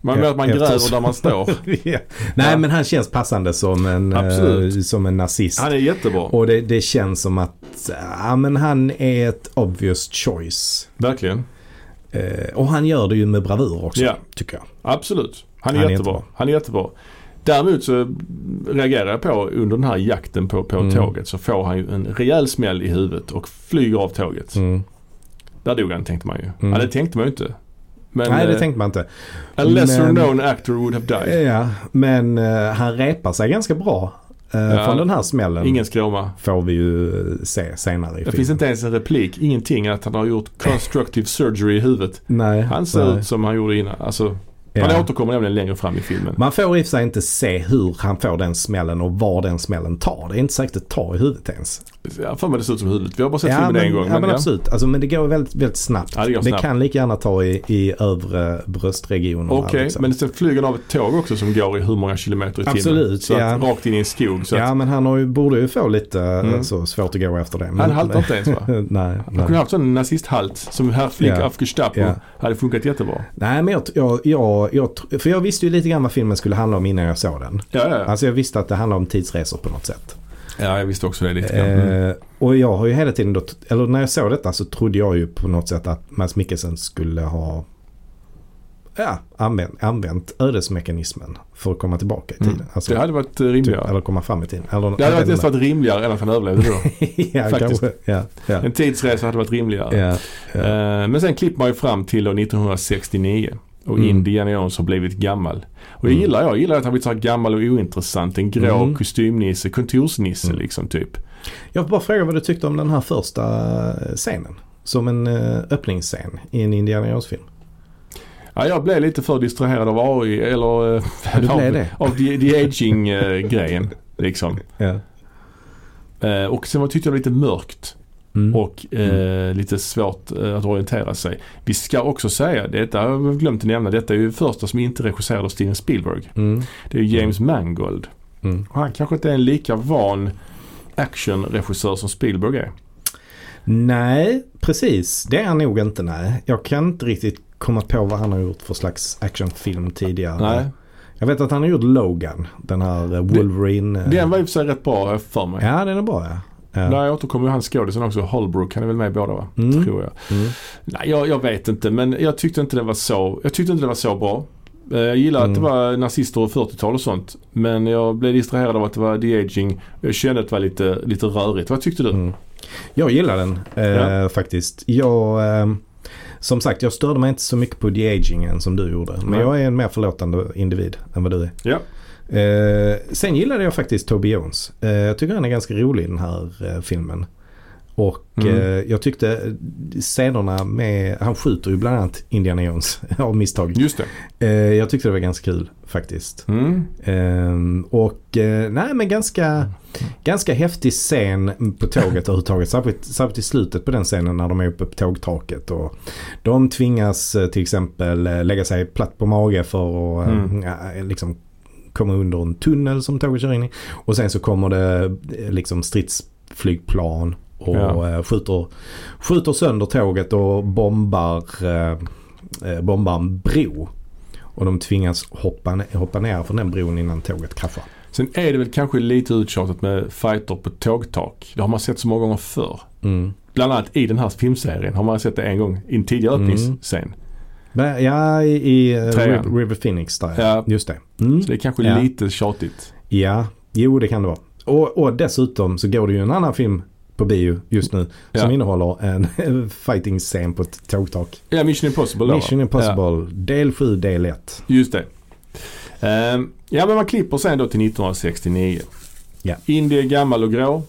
S2: Man vet att man
S1: eftersom-
S2: gräver där man står.
S1: ja. Nej
S2: Ja.
S1: men han känns passande som en, eh, som en nazist.
S2: Han är jättebra.
S1: Och det, det känns som att ja, men han är ett obvious choice.
S2: Verkligen.
S1: Eh, och han gör det ju med bravur också
S2: Ja.
S1: tycker jag.
S2: Absolut. Han är,
S1: Han är
S2: jättebra.
S1: jättebra.
S2: Han är jättebra. Däremot så reagerar jag på under den här jakten på, på
S1: Mm.
S2: tåget så får han ju en rejäl smäll i huvudet och flyger av tåget.
S1: Mm.
S2: Där dog han tänkte man ju.
S1: Mm.
S2: Ja det tänkte man ju inte. Men
S1: Nej det
S2: eh,
S1: tänkte man inte.
S2: a lesser
S1: men-
S2: known actor would have died.
S1: Ja, men eh, han repar sig ganska bra eh,
S2: Ja.
S1: från den här smällen.
S2: Ingen skråma.
S1: Får vi ju eh, se senare i
S2: Det
S1: filmen.
S2: finns inte ens en replik, ingenting att han har gjort constructive surgery i huvudet.
S1: Nej.
S2: Han ser
S1: nej.
S2: ut som han gjorde innan. Alltså, Han
S1: Ja.
S2: återkommer nämligen längre fram i filmen.
S1: Man får i och för sig inte se hur han får den smällen och var den smällen tar. Det är inte säkert att det tar i huvudet ens.
S2: Jag får mig det ser ut som huvudet. Vi har bara sett filmen
S1: men,
S2: en gång.
S1: ja, men absolut. Alltså, men det går väldigt, väldigt snabbt.
S2: Ja, det snabbt.
S1: kan lika gärna ta i, i övre bröstregionerna.
S2: Okej,
S1: liksom.
S2: men sen flyger han av ett tåg också som går i hur många kilometer i timmen?
S1: Absolut,
S2: Så att,
S1: ja.
S2: rakt in i en skog. Så
S1: Ja
S2: att,
S1: men han har ju, borde ju få lite
S2: Mm.
S1: så svårt att gå efter det. Men,
S2: han haltar inte ens va?
S1: nej,
S2: Han kunde haft sån nazisthalt som herr Flick
S1: Ja.
S2: av Gestapo.
S1: Ja.
S2: Hade funkat jättebra.
S1: nej men jag, jag, jag, jag, för jag visste ju lite grann vad filmen skulle handla om innan jag såg den.
S2: Ja, ja.
S1: Alltså jag visste att det handlar om tidsresor på något sätt.
S2: ja jag visste också det lite grann. Mm.
S1: Eh, och jag har ju hela tiden då, eller när jag såg detta så trodde jag ju på något sätt att Mads Mikkelsen skulle ha ja, använt, använt ödesmekanismen för att komma tillbaka i tiden.
S2: Mm.
S1: Alltså,
S2: Det hade varit eh,
S1: typ,
S2: rimligare.
S1: eller komma fram i tiden. Eller,
S2: Det hade varit varit rimligare än att han överlevde då.
S1: ja,
S2: faktiskt.
S1: kanske. Ja, ja,
S2: En tidsresa hade varit rimligare.
S1: ja, ja.
S2: Eh, Men sen klipper man ju fram till år 1969. Och
S1: Mm.
S2: Indiana Jones har blivit gammal. Och det
S1: Mm.
S2: gillar jag. Jag gillar att han blivit så här gammal och ointressant. En grå
S1: Mm.
S2: kostymnisse, kontorsnisse
S1: Mm.
S2: liksom typ.
S1: Jag får bara fråga vad du tyckte om den här första scenen. Som en uh, öppningsscen i en Indiana Jones-film.
S2: Ja, jag blev lite för distraherad av AI eller eh,
S1: Ja,
S2: av, av the, the aging-grejen. liksom.
S1: Ja.
S2: Eh, och sen var- tyckte jag det var lite mörkt
S1: Mm.
S2: och eh, lite svårt eh, att orientera sig. Vi ska också säga, detta har jag glömt att nämna, detta är ju första som inte regisserad av Steven Spielberg.
S1: Mm.
S2: Det är ju James Mangold.
S1: Mm.
S2: Och han kanske inte är en lika van actionregissör som Spielberg är.
S1: Nej, precis. Det är han nog inte. Nej. Jag kan inte riktigt komma på vad han har gjort för slags actionfilm tidigare.
S2: Nej.
S1: Jag vet att han har gjort Logan. Den här eh, Wolverine. eh,
S2: Den var i och för sig rätt bra för mig.
S1: Ja, den är bra ja. Ja.
S2: Där återkommer ju han skådisen också, Holbrook. Han är väl med i båda va?
S1: Mm.
S2: Tror jag.
S1: Mm.
S2: Nej, jag, jag vet inte men jag tyckte inte det var så, jag tyckte inte det var så bra. Eh, Jag gillar att det
S1: Mm.
S2: var nazister och 40-tal och sånt. Men jag blev distraherad av att det var de-aging. Jag kände att det var lite, lite rörigt. Vad tyckte du?
S1: Mm. Jag gillar den eh,
S2: Ja.
S1: faktiskt. Jag, eh, som sagt, jag störde mig inte så mycket på de-agingen som du gjorde. Men
S2: Nej.
S1: jag är en mer förlåtande individ än vad du är.
S2: Ja.
S1: Eh, sen gillade jag faktiskt Toby Jones. Eh, jag tycker han är ganska rolig i den här eh, filmen. Och
S2: Mm.
S1: eh, jag tyckte scenerna med, han skjuter ju bland annat Indiana Jones av misstag.
S2: Just det.
S1: Eh, jag tyckte det var ganska kul faktiskt.
S2: Mm.
S1: Ehm, och eh, nej men ganska, ganska häftig scen på tåget överhuvudtaget. Särskilt, särskilt i slutet på den scenen när de är uppe på tågtaket. Och de tvingas till exempel lägga sig platt på mage för att
S2: Mm.
S1: ja, liksom komma under en tunnel som tåget kör in i. Och sen så kommer det eh, liksom stridsflygplan och
S2: Ja.
S1: eh, skjuter, skjuter sönder tåget och bombar, eh, eh, bombar en bro. Och de tvingas hoppa, hoppa ner från den bron innan tåget kraschar.
S2: Sen är det väl kanske lite uttjatat med fighter på tågtak. Det har man sett så många gånger förr.
S1: Mm.
S2: Bland annat i den här filmserien har man sett det en gång i en tidigare
S1: Mm.
S2: öppningsscen.
S1: Men, Ja, i, i. River, Phoenix där
S2: Ja.
S1: Just det. Mm.
S2: Så det är kanske
S1: Ja.
S2: lite tjatigt.
S1: Ja, jo det kan det vara. Och, och dessutom så går det ju en annan film på bio just nu som
S2: Ja.
S1: innehåller en fighting-scen på ett tågtak.
S2: Ja, Mission Impossible då.
S1: Mission
S2: Ja,
S1: Impossible, del 7, del 1.
S2: just det. Ehm, ja, men man klipper sen då till 1969.
S1: Ja.
S2: Indy är gammal och grå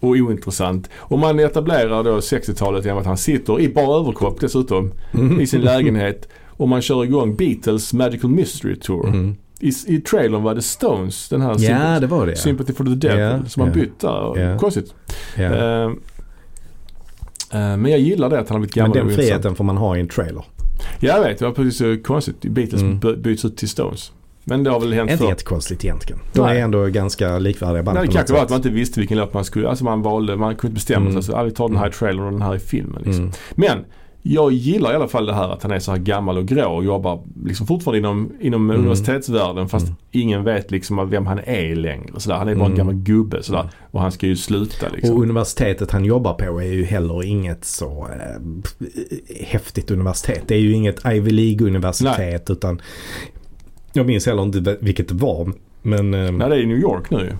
S2: och ointressant. Och man etablerar då 60-talet genom att han sitter i bara överkropp dessutom i sin lägenhet och man kör igång Beatles Magical Mystery Tour.
S1: Mm.
S2: I, I trailern var det Stones, den här
S1: Ja,
S2: Sympathy,
S1: det var det. Ja.
S2: Sympathy for the Devil,
S1: Ja,
S2: som man
S1: ja.
S2: bytt där.
S1: Ja.
S2: Konstigt.
S1: Ja.
S2: Ehm, ehm, men jag gillar det att han har blivit
S1: Men
S2: gammal
S1: den
S2: och ointressant.
S1: friheten får man ha i en trailer.
S2: Ja, jag vet. Det var precis så konstigt. Beatles
S1: Mm.
S2: by- byts ut till Stones. Men det har väl hänt
S1: Inte
S2: förr.
S1: jättekonstigt egentligen. De
S2: Nej.
S1: är ändå ganska likvärdiga band
S2: Nej, det kanske var att man inte visste vilken låt man skulle, alltså man valde, man kunde inte bestämma
S1: Mm.
S2: sig. Så, ah, vi tar den här i trailern och den här i filmen. Liksom.
S1: Mm.
S2: Men jag gillar i alla fall det här att han är så här gammal och grå och jobbar liksom fortfarande inom, inom
S1: Mm.
S2: universitetsvärlden fast
S1: Mm.
S2: ingen vet liksom vem han är längre. Sådär. Han är bara en
S1: Mm.
S2: gammal gubbe sådär. och han ska ju sluta liksom.
S1: Och universitetet han jobbar på är ju heller inget så eh, häftigt universitet. Det är ju inget Ivy League-universitet utan jag minns heller inte vilket det var. Men
S2: Nej, det är i New York nu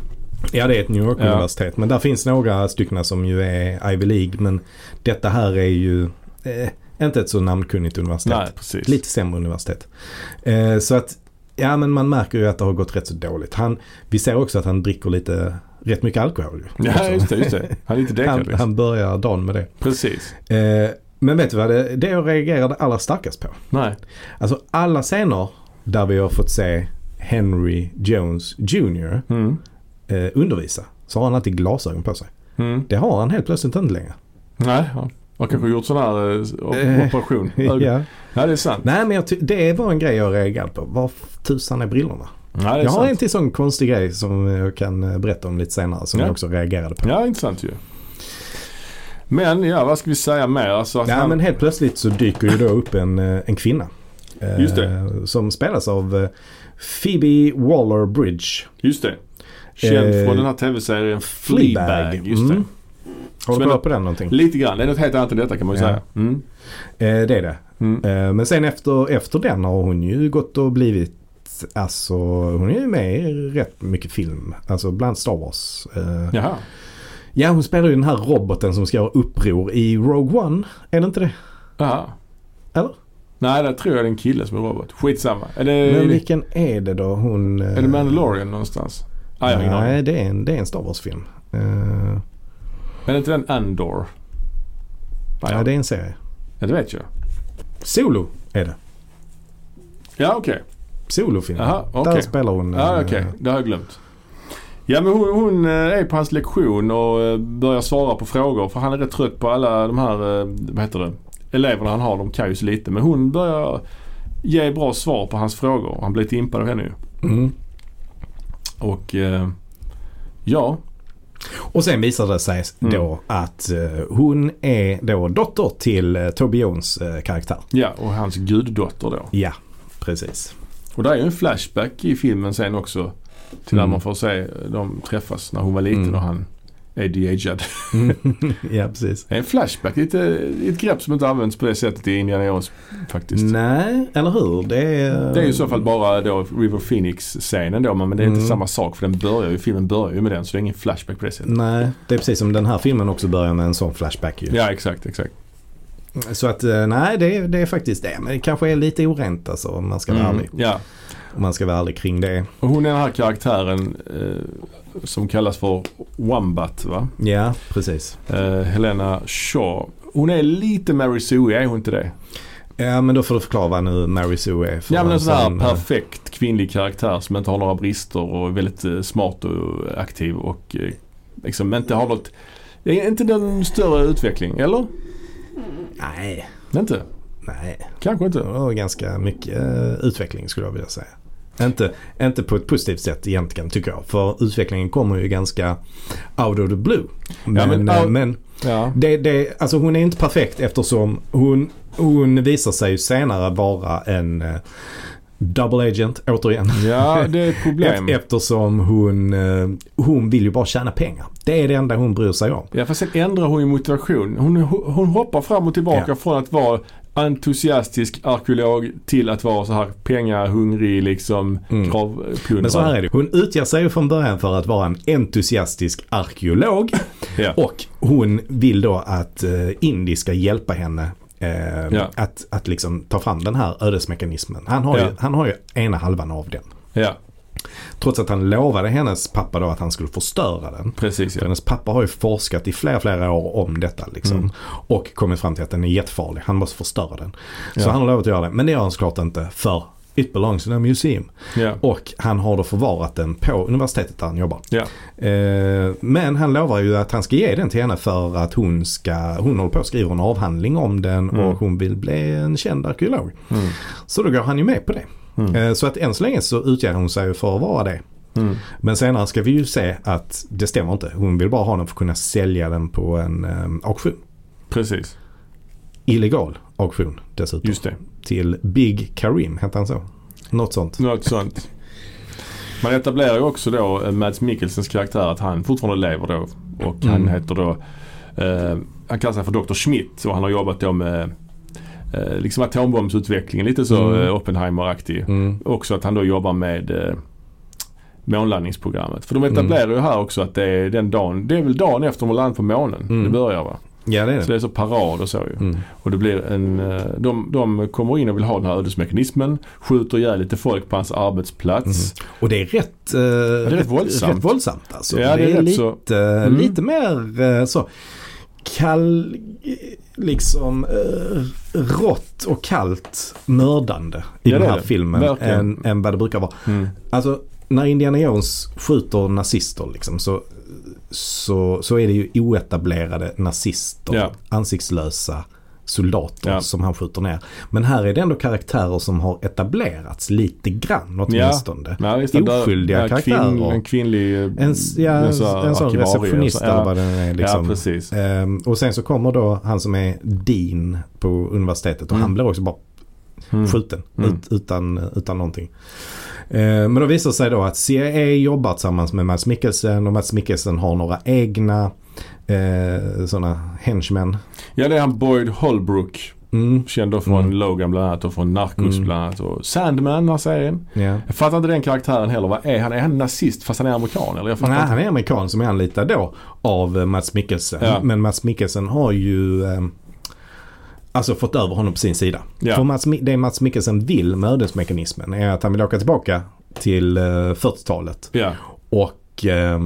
S1: ja, det är ett New York-universitet. Men där finns några stycken som ju är Ivy League. Men detta här är ju eh, inte ett så namnkunnigt universitet.
S2: Nej, precis.
S1: Lite sämre universitet. Eh, så att, ja men man märker ju att det har gått rätt så dåligt. Han, vi ser också att han dricker lite, rätt mycket alkohol. ju.
S2: Ja, just det, just det. Han är lite däckad
S1: han,
S2: liksom.
S1: han börjar dagen med det.
S2: Precis.
S1: Eh, men vet du vad det, det jag reagerade allra starkast på?
S2: Nej.
S1: Alltså alla scener där vi har fått se Henry Jones Jr.
S2: Mm.
S1: Eh, undervisa så har han alltid glasögon på sig.
S2: Mm.
S1: Det har han helt plötsligt inte längre.
S2: Nej, ja. Man kanske gjort sån här eh,
S1: Eh,
S2: operation.
S1: Ja.
S2: ja, det är sant.
S1: Nej men det var en grej jag reagerade på. Var tusan är brillorna?
S2: Det är
S1: Jag har
S2: sant.
S1: en till sån konstig grej som jag kan eh, berätta om lite senare som
S2: Ja.
S1: jag också reagerade på.
S2: Ja, intressant ju. Men ja, vad ska vi säga mer? Alltså,
S1: Ja,
S2: han,
S1: men helt plötsligt så dyker ju då upp en, eh, en kvinna. Eh,
S2: Just det.
S1: Som spelas av eh, Phoebe Waller-Bridge.
S2: Just det. Känd
S1: Eh,
S2: från den här tv-serien Fleabag. Just det.
S1: Mm. Har du kollat på den någonting?
S2: Lite grann. Det är något helt annat än detta kan man ju
S1: Ja.
S2: säga. Mm.
S1: Eh, det är det.
S2: Mm.
S1: Eh, men sen efter, efter den har hon ju gått och blivit Alltså hon är ju med i rätt mycket film. Alltså bland Star Wars. Eh,
S2: Jaha.
S1: ja hon spelar ju den här roboten som ska göra uppror i Rogue One. Är det inte det?
S2: Jaha.
S1: Eller?
S2: Nej, det tror jag det är en kille som är robot. Skitsamma. Är det,
S1: Men vilken är det då hon... eh,
S2: är det Mandalorian någonstans? Ah, jag.
S1: Nej det är, en, det är en Star Wars-film. Uh,
S2: Är det inte den Andor? Nej,
S1: ja det är en serie.
S2: ja, det vet jag.
S1: Solo är det.
S2: Ja, okej.
S1: Solofilm.
S2: Jaha,
S1: Där spelar hon.
S2: Ja,
S1: eh,
S2: okej. Det har jag glömt. Ja, men hon, hon är på hans lektion och börjar svara på frågor. För han är rätt trött på alla de här, vad heter det, eleverna han har. De kan ju så lite. Men hon börjar ge bra svar på hans frågor. Han blir lite impad av henne ju.
S1: Mm.
S2: Och eh, ja,
S1: Och sen visar det sig
S2: Mm.
S1: då att eh, hon är då dotter till uh, Toby Jones eh, karaktär.
S2: ja och hans guddotter då.
S1: Ja, precis.
S2: Och det är ju en flashback i filmen sen också. Till när
S1: Mm.
S2: man får se dem träffas när hon var liten
S1: Mm.
S2: och han är de-agead.
S1: ja, precis.
S2: En flashback, är ett, ett grepp som inte används på det sättet i Indiana Jones faktiskt.
S1: Nej, eller hur? Det är...
S2: Det är i så fall bara då River Phoenix-scenen då men det är inte
S1: Mm.
S2: samma sak för den börjar ju, filmen börjar ju med den så det är ingen flashback på det sättet.
S1: Nej, det är precis som den här filmen också börjar med en sån flashback ju.
S2: Ja exakt, exakt.
S1: Så att eh, nej, det, är- det är faktiskt det. Men det kanske är lite orent alltså om man ska vara ärlig.
S2: Ja.
S1: Om man ska vara ärlig kring det.
S2: Och hon är den här karaktären eh, som kallas för Wombat va?
S1: Ja, precis.
S2: Eh, Helena Shaw. Hon är lite Mary Sue, är hon inte det?
S1: Ja, men då får du förklara vad nu Mary Sue är. för
S2: Ja men en sån här perfekt kvinnlig karaktär som inte har några brister och är väldigt eh, smart och aktiv och eh, liksom inte har något inte den större utveckling, eller?
S1: Nej,
S2: Inte?
S1: nej.
S2: Kanske inte.
S1: Det var ganska mycket eh, utveckling skulle jag vilja säga. Inte, inte på ett positivt sätt egentligen tycker jag. För utvecklingen kommer ju ganska out of the blue. Men,
S2: men
S1: eh,
S2: out-
S1: men
S2: Ja.
S1: det, det, alltså hon är inte perfekt eftersom hon, hon visar sig ju senare vara en eh, double agent återigen.
S2: Ja, det är ett problem.
S1: Eftersom hon, eh, hon vill ju bara tjäna pengar. Det är det enda hon bryr sig om.
S2: Ja fast sen ändrar hon ju motivation. Hon, hon hoppar fram och tillbaka
S1: Ja.
S2: från att vara entusiastisk arkeolog till att vara så här pengahungrig liksom
S1: Mm.
S2: kravplundrare.
S1: Men så här är det. Hon utger sig från början för att vara en entusiastisk arkeolog.
S2: Ja.
S1: Och hon vill då att eh, Indy ska hjälpa henne eh,
S2: Ja.
S1: att, att liksom ta fram den här ödesmekanismen. Han har,
S2: Ja.
S1: ju, han har ju ena halvan av den.
S2: ja,
S1: Trots att han lovade hennes pappa då att han skulle förstöra den.
S2: precis
S1: För
S2: ja.
S1: hennes pappa har ju forskat i flera, flera år om detta liksom.
S2: Mm.
S1: Och kommit fram till att den är jättefarlig. Han måste förstöra den. Så
S2: Ja.
S1: han har lovat att göra det. Men det gör han såklart inte för It belongs in a museum.
S2: ja.
S1: Och han har då förvarat den på universitetet där han jobbar.
S2: Ja.
S1: Eh, men han lovar ju att han ska ge den till henne för att hon ska, hon håller på att skriva en avhandling om den
S2: Mm.
S1: och hon vill bli en känd arkeolog.
S2: Mm.
S1: Så då går han ju med på det.
S2: Mm.
S1: Eh, så att än så länge så utger hon sig för att vara det.
S2: Mm.
S1: Men senare ska vi ju se att det stämmer inte. Hon vill bara ha den för att kunna sälja den på en eh, auktion.
S2: Precis,
S1: Illegal auktion dessutom.
S2: just det.
S1: Till Big Karim, hette han så? Något sånt.
S2: Något sånt. Man etablerar ju också då eh, Mads Mikkelsens karaktär att han fortfarande lever då. Och han
S1: Mm.
S2: heter då, eh, han kallar sig för Dr. Schmidt och han har jobbat då med eh, liksom atombombsutvecklingen, lite så
S1: Mm.
S2: eh, Oppenheimer-aktig.
S1: Mm.
S2: Också att han då jobbar med eh, månlandningsprogrammet. För de etablerar ju här också att det är den dagen, det är väl dagen efter de har landat på månen
S1: Mm.
S2: det börjar va?
S1: Ja det är
S2: Så
S1: det.
S2: det är så parad och så ju.
S1: Mm.
S2: Och det blir en, de, de kommer in och vill ha den här ödesmekanismen, skjuter ihjäl lite folk på hans arbetsplats.
S1: Och det är rätt, eh,
S2: är rätt våldsamt.
S1: rätt våldsamt alltså.
S2: Ja, det är rätt
S1: lite,
S2: så-
S1: eh,
S2: Mm.
S1: lite mer så kall, liksom eh, rått och kallt mördande i
S2: Ja,
S1: den här
S2: det.
S1: filmen
S2: Verkligen.
S1: än, än vad det brukar vara.
S2: Mm.
S1: Alltså när Indiana Jones skjuter nazister liksom så, så, så är det ju oetablerade nazister.
S2: Ja.
S1: Ansiktslösa soldater
S2: Ja.
S1: som han skjuter ner. Men här är det ändå karaktärer som har etablerats lite grann åtminstone.
S2: Ja, visst, den där-
S1: Oskyldiga
S2: den
S1: karaktärer.
S2: Kvinn, en kvinnlig eh,
S1: En, ja, en, en sån receptionist
S2: så-
S1: eller
S2: ja.
S1: vad den är. Liksom.
S2: Ja, precis.
S1: Ehm, och sen så kommer då han som är dean på universitetet och
S2: Mm.
S1: han blir också bara
S2: Mm.
S1: skjuten
S2: Mm.
S1: ut, utan, utan någonting. Eh, Men då visar det sig då att CIA jobbar tillsammans med Mads Mikkelsen och Mads Mikkelsen har några egna eh, sådana henchmen.
S2: Ja, det är han Boyd Holbrook.
S1: Mm,
S2: Känd från
S1: Mm.
S2: Logan bland annat och från Narcos
S1: Mm.
S2: bland annat. Och Sandman, den här serien.
S1: ja.
S2: Jag fattar inte den karaktären heller. Vad är han? Är han nazist fast han är amerikan? Eller jag fattar
S1: Nej,
S2: inte.
S1: han är amerikan som är anlitad då av eh, Mads Mikkelsen.
S2: Ja.
S1: Men Mads Mikkelsen har ju eh, alltså fått över honom på sin sida.
S2: Ja.
S1: För Mats, det Mads Mikkelsen vill med ödesmekanismen är att han vill åka tillbaka till eh, 40-talet
S2: Ja.
S1: och eh,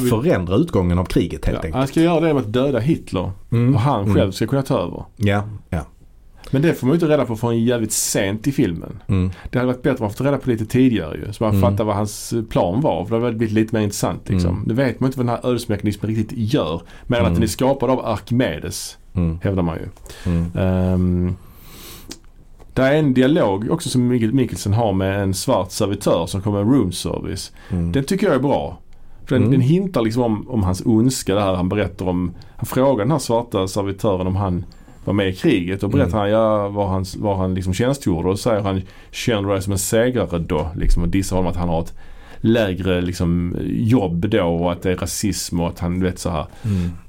S2: vill,
S1: förändra utgången av kriget helt
S2: ja.
S1: enkelt.
S2: han ska göra det med att döda Hitler.
S1: Mm.
S2: Och han
S1: Mm.
S2: själv ska kunna ta över.
S1: Ja, ja.
S2: Men det får man ju inte reda på förrän jävligt sent i filmen.
S1: Mm.
S2: Det hade varit bättre om man fått reda på lite tidigare ju. Så man
S1: Mm.
S2: fattar vad hans plan var. För det hade blivit lite mer intressant liksom.
S1: Mm.
S2: Det vet man inte vad den här ödesmekanismen riktigt gör. Mer än att
S1: Mm.
S2: den är skapad av Archimedes.
S1: Mm.
S2: Hävdar man ju.
S1: Mm.
S2: Um, det är en dialog också som Mikkel- Mikkelsen har med en svart servitör som kommer med room service.
S1: Mm.
S2: Den tycker jag är bra. För den,
S1: Mm.
S2: den hintar liksom om, om hans ondska. Det här han berättar om. Han frågar den här svarta servitören om han var med i kriget och berättar
S1: Mm.
S2: han ja, var han, var han liksom tjänstgjorde och säger han känner dig som en segrare då liksom och dissar honom att han har ett lägre liksom, jobb då och att det är rasism och att han vet så här.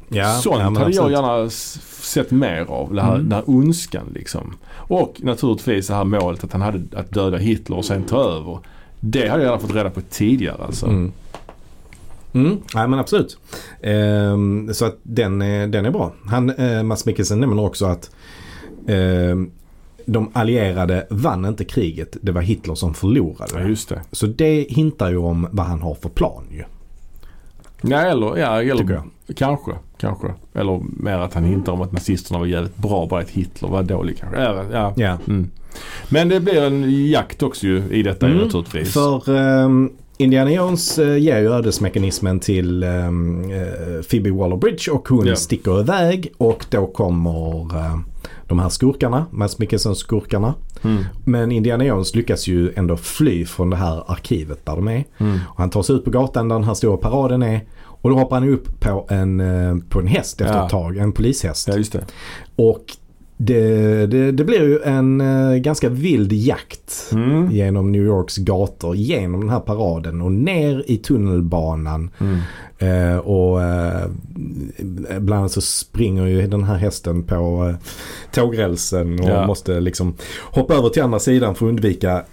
S1: Ja,
S2: Sånt
S1: ja,
S2: hade jag gärna sett mer av. Det här,
S1: Mm.
S2: den här ondskan liksom. Och naturligtvis det här målet att han hade att döda Hitler och sen ta över. Det hade jag gärna fått reda på tidigare alltså.
S1: Mm. Mm, nej men absolut. Ehm, så att den är, den är bra. Han, eh, Mats Mikkelsen nämner också att ehm, de allierade vann inte kriget. Det var Hitler som
S2: Ja,
S1: förlorade.
S2: just det.
S1: Så det hintar ju om vad han har för plan ju.
S2: Ja, eller, ja, eller kanske. Kanske. Eller mer att han hintar om att nazisterna var jävligt bra bara att Hitler var dålig kanske. Ja, ja.
S1: Ja.
S2: Mm. Men det blir en jakt också ju i detta
S1: Mm,
S2: naturligtvis.
S1: För ehm, Indiana Jones uh, ger ju ödesmekanismen till um, Phoebe Waller-Bridge och hon
S2: Ja.
S1: sticker iväg och då kommer eh, de här skurkarna, Mats Mikkelsens skurkarna.
S2: Mm.
S1: Men Indiana Jones lyckas ju ändå fly från det här arkivet där de är.
S2: Mm.
S1: Och han tar sig ut på gatan där den här stora paraden är. Och då hoppar han upp på en, eh, på en häst efter
S2: Ja.
S1: ett tag, en polishäst.
S2: Ja.
S1: Och det, det, det blir ju en eh, ganska vild jakt
S2: Mm.
S1: genom New Yorks gator, genom den här paraden och ner i tunnelbanan.
S2: Mm.
S1: Eh, och eh, bland annat så springer ju den här hästen på eh, tågrälsen och
S2: Ja.
S1: måste liksom hoppa över till andra sidan för att undvika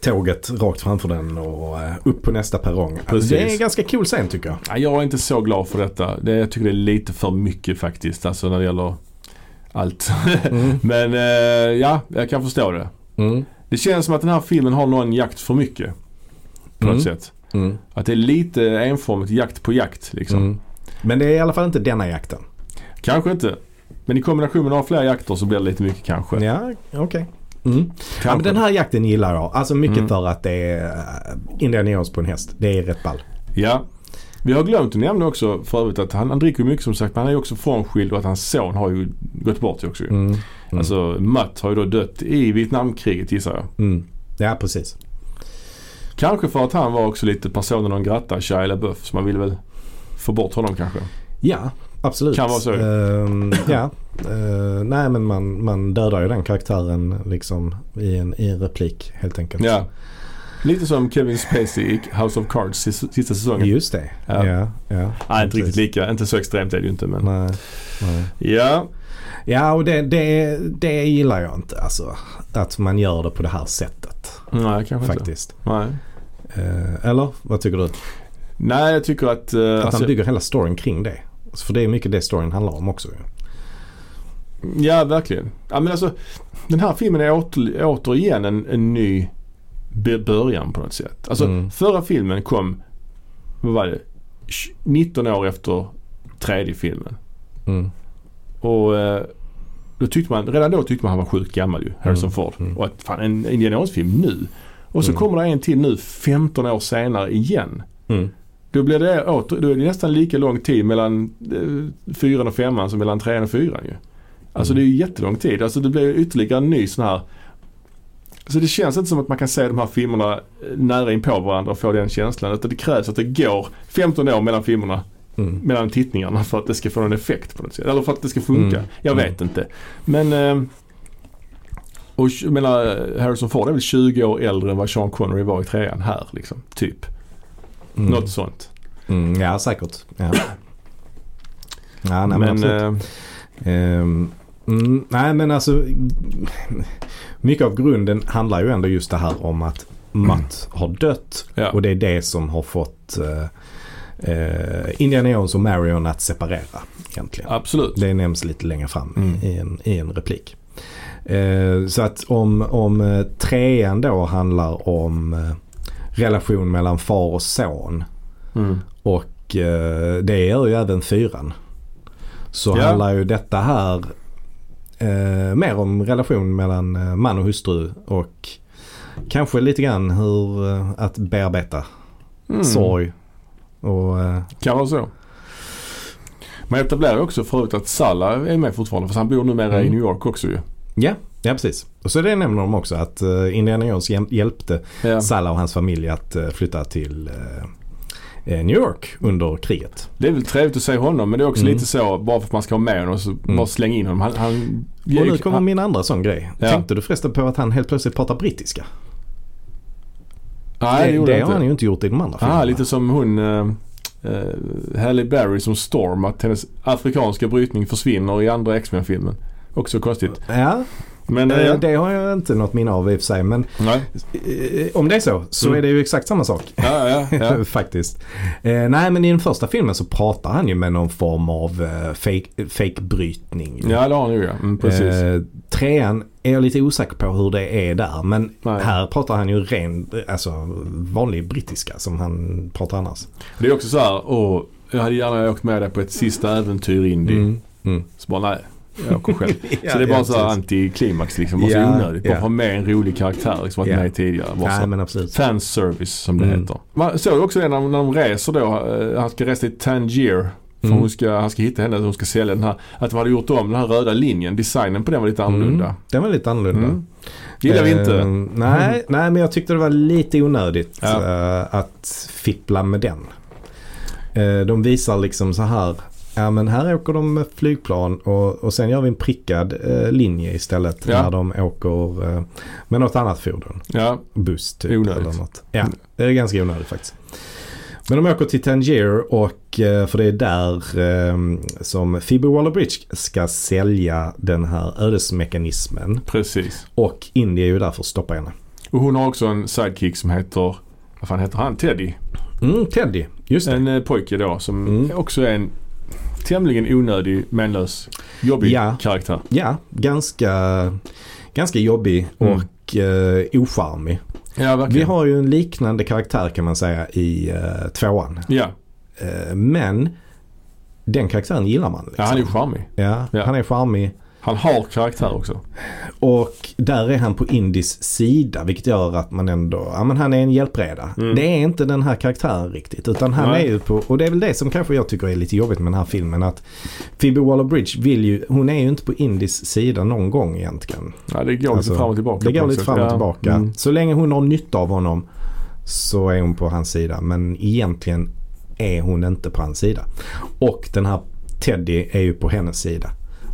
S1: tåget rakt framför den och eh, upp på nästa perrong.
S2: Precis.
S1: det är ganska cool scen tycker jag.
S2: Ja, jag är inte så glad för detta. Det, jag tycker det är lite för mycket faktiskt. Alltså när det gäller allt.
S1: Mm.
S2: Men eh, ja, jag kan förstå det.
S1: Mm.
S2: Det känns som att den här filmen har någon jakt för mycket. På något
S1: Mm.
S2: sätt.
S1: Mm.
S2: Att det är lite enformigt jakt på jakt liksom.
S1: Mm. Men det är i alla fall inte denna jakten.
S2: Kanske inte. Men i kombination med några fler jakter så blir det lite mycket kanske.
S1: Ja, okej. Mm. Ja, men den här jakten gillar jag. Alltså mycket
S2: Mm.
S1: för att det är uh, Indiana Jones på en häst. Det är rätt ball.
S2: Ja. Vi har glömt att nämna också för övrigt att han, han dricker mycket som sagt men han är ju också frånskild och att hans son har ju gått bort också.
S1: Mm. Mm.
S2: Alltså Matt har ju då dött i Vietnamkriget gissar jag.
S1: Mm. Ja, precis.
S2: Kanske för att han var också lite personen non grata, Shia LaBeouf. Så man vill väl få bort honom kanske.
S1: Ja, absolut.
S2: Kan vara så.
S1: Ehm, ja. Eh, nej, men man, man dödar ju den karaktären liksom i en, i en replik helt enkelt.
S2: Ja. Lite som Kevin Spacey i House of Cards sista, säsongen.
S1: Just det.
S2: Ja.
S1: Ja, ja.
S2: Nej, inte riktigt lika. Inte så extremt är det ju inte men.
S1: Nej, nej.
S2: Ja.
S1: Ja, och det, det, det gillar jag inte. Alltså, att man gör det på det här sättet
S2: Nej, kanske
S1: faktiskt.
S2: inte. Nej.
S1: Eh, eller vad tycker du?
S2: Nej, jag tycker att... Uh,
S1: Att
S2: alltså,
S1: han bygger hela storyn kring det. Alltså, För det är mycket det storyn handlar om också.
S2: Ja, verkligen. Ja, men alltså, den här filmen är åter, återigen en, en ny början på något sätt. Alltså
S1: Mm.
S2: förra filmen kom, vad var det, 19 år efter tredje filmen.
S1: Mm.
S2: Och eh, då tyckte man, redan då tyckte man han var sjukt gammal ju, Harrison
S1: Mm,
S2: Ford.
S1: mm.
S2: Och att fan en Indiana Jones-film nu. Och så
S1: Mm.
S2: kommer det en till nu 15 år senare igen.
S1: Mm.
S2: Då blir det åter, då är det nästan lika lång tid mellan eh, fyran och femman som mellan trean och fyran ju. Alltså
S1: Mm.
S2: det är ju jättelång tid. Alltså det blir ytterligare en ny sån här så det känns inte som att man kan se de här filmerna eh, nära in på varandra och få den känslan. Utan det krävs att det går 15 år mellan filmerna,
S1: Mm.
S2: mellan tittningarna för att det ska få någon effekt på något sätt. Eller för att det ska funka.
S1: Mm.
S2: Jag
S1: Mm.
S2: vet inte. Men eh, och jag menar, Harrison Ford är väl 20 år äldre än vad Sean Connery var i trean här liksom. Typ.
S1: Mm.
S2: Något sånt.
S1: Mm, ja, säkert. Ja. Ja, nej, men,
S2: men
S1: absolut.
S2: eh,
S1: Ehm, mm, nej men alltså mycket av grunden handlar ju ändå just det här om att Matt har dött
S2: ja.
S1: och det är det som har fått eh, eh, Indiana Jones och Marion att separera egentligen.
S2: Absolut.
S1: Det nämns lite längre fram
S2: Mm.
S1: i, en, i en replik. Eh, så att om, om eh, trean då handlar om eh, relation mellan far och son
S2: Mm.
S1: och eh, det gör ju även fyran. Så
S2: Ja.
S1: handlar ju detta här eh, mer om relation mellan eh, man och hustru och kanske lite grann hur eh, att bearbeta
S2: Mm.
S1: sorg. Och, eh,
S2: Kan vara så. Man etablerar också förut att Salla är med fortfarande för han bor numera
S1: Mm.
S2: i New York också ju.
S1: ja, ja, precis. Och så det nämner de också att eh, Indiana Jones hjäl- hjälpte
S2: Ja.
S1: Salla och hans familj att flytta till eh, New York under kriget.
S2: Det är väl trevligt att se honom men det är också
S1: Mm.
S2: lite så bara för att man ska ha med honom så bara slänga in honom. Han, han,
S1: Och nu kommer min andra sån grej.
S2: Ja.
S1: Tänkte du förresten på att han helt plötsligt pratar brittiska?
S2: Nej,
S1: det, det
S2: han
S1: har han
S2: inte.
S1: ju inte gjort i de andra filmerna.
S2: Ah, lite som hon uh, Halle Berry som Storm. Att hennes afrikanska brytning försvinner i andra X-Men-filmen. Också konstigt.
S1: Ja,
S2: Men
S1: eh, det har jag inte något minne av i och för sig. Men eh, om det är så, så
S2: Mm.
S1: är det ju exakt samma sak.
S2: Ja, ja, ja.
S1: Faktiskt. Eh, nej men i den första filmen så pratar han ju med någon form av eh, fake, fake-brytning.
S2: ja det har han ju ja. Mm, precis.
S1: Eh, trean är jag lite osäker på hur det är där. Men
S2: Nej.
S1: här pratar han ju ren, alltså vanlig brittiska som han pratar annars.
S2: Det är också så här, åh, jag hade gärna åkt med dig på ett sista äventyr in i.
S1: Mm. Mm.
S2: Så bara nej, jag åker själv.
S1: Ja,
S2: så det är bara
S1: ja,
S2: så här antiklimax liksom. Bara så
S1: Ja,
S2: onödigt. Bara
S1: ja.
S2: ha med en rolig karaktär liksom. Varit
S1: Ja.
S2: med tidigare. Bara
S1: men absolut.
S2: Fanservice som det
S1: Mm.
S2: heter. Man såg också det när, när de reser då. eh, Han ska resa till Tangier. För
S1: Mm.
S2: hon ska, han ska hitta henne, hon ska sälja den här. Att de hade gjort om den här röda linjen. Designen på den var lite annorlunda.
S1: Mm. Den var lite annorlunda.
S2: Mm. Gillar vi
S1: Eh,
S2: inte.
S1: nej, nej, men jag tyckte det var lite onödigt
S2: Ja.
S1: eh, att fippla med den. Eh, de visar liksom så här. Ja men här åker de med flygplan och, och sen gör vi en prickad eh, linje istället
S2: Ja.
S1: när de åker eh, med något annat fordon.
S2: Ja,
S1: Buss typ.
S2: Onödigt.
S1: Eller något. Ja, det är ganska onödigt faktiskt. Men de åker till Tangier och eh, för det är där eh, som Phoebe Waller-Bridge ska sälja den här ödesmekanismen.
S2: precis.
S1: Och Indy är ju där för att stoppa henne.
S2: Och hon har också en sidekick som heter, vad fan heter han? Teddy.
S1: Mm, Teddy, just det.
S2: En eh, pojke då som
S1: Mm.
S2: också är en tämligen onödig, menlös, jobbig
S1: Ja.
S2: karaktär.
S1: Ja, ganska, ganska jobbig
S2: Mm.
S1: och eh, ocharmig.
S2: Ja.
S1: Vi har ju en liknande karaktär kan man säga i eh, tvåan.
S2: Ja,
S1: Eh, men den karaktären gillar man. Liksom.
S2: ja han är ju charmig.
S1: ja,
S2: Ja.
S1: han är charmig.
S2: Han har karaktär också.
S1: Och där är han på Indis sida vilket gör att man ändå, ja men han är en hjälpreda.
S2: Mm.
S1: Det är inte den här karaktären riktigt utan han
S2: Nej.
S1: är ju på, och det är väl det som kanske jag tycker är lite jobbigt med den här filmen att Phoebe Waller-Bridge vill ju, hon är ju inte på Indis sida någon gång egentligen.
S2: Ja, det går
S1: Alltså,
S2: lite fram och tillbaka.
S1: Det går lite fram och
S2: Ja.
S1: tillbaka.
S2: Mm.
S1: Så länge hon har nytta av honom så är hon på hans sida men egentligen är hon inte på hans sida. Och den här Teddy är ju på hennes sida.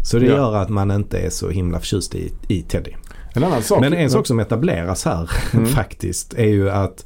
S1: Så det
S2: Ja.
S1: gör att man inte är så himla förtjust i, i Teddy.
S2: En annan sak.
S1: Men en sak som etableras här
S2: Mm.
S1: faktiskt är ju att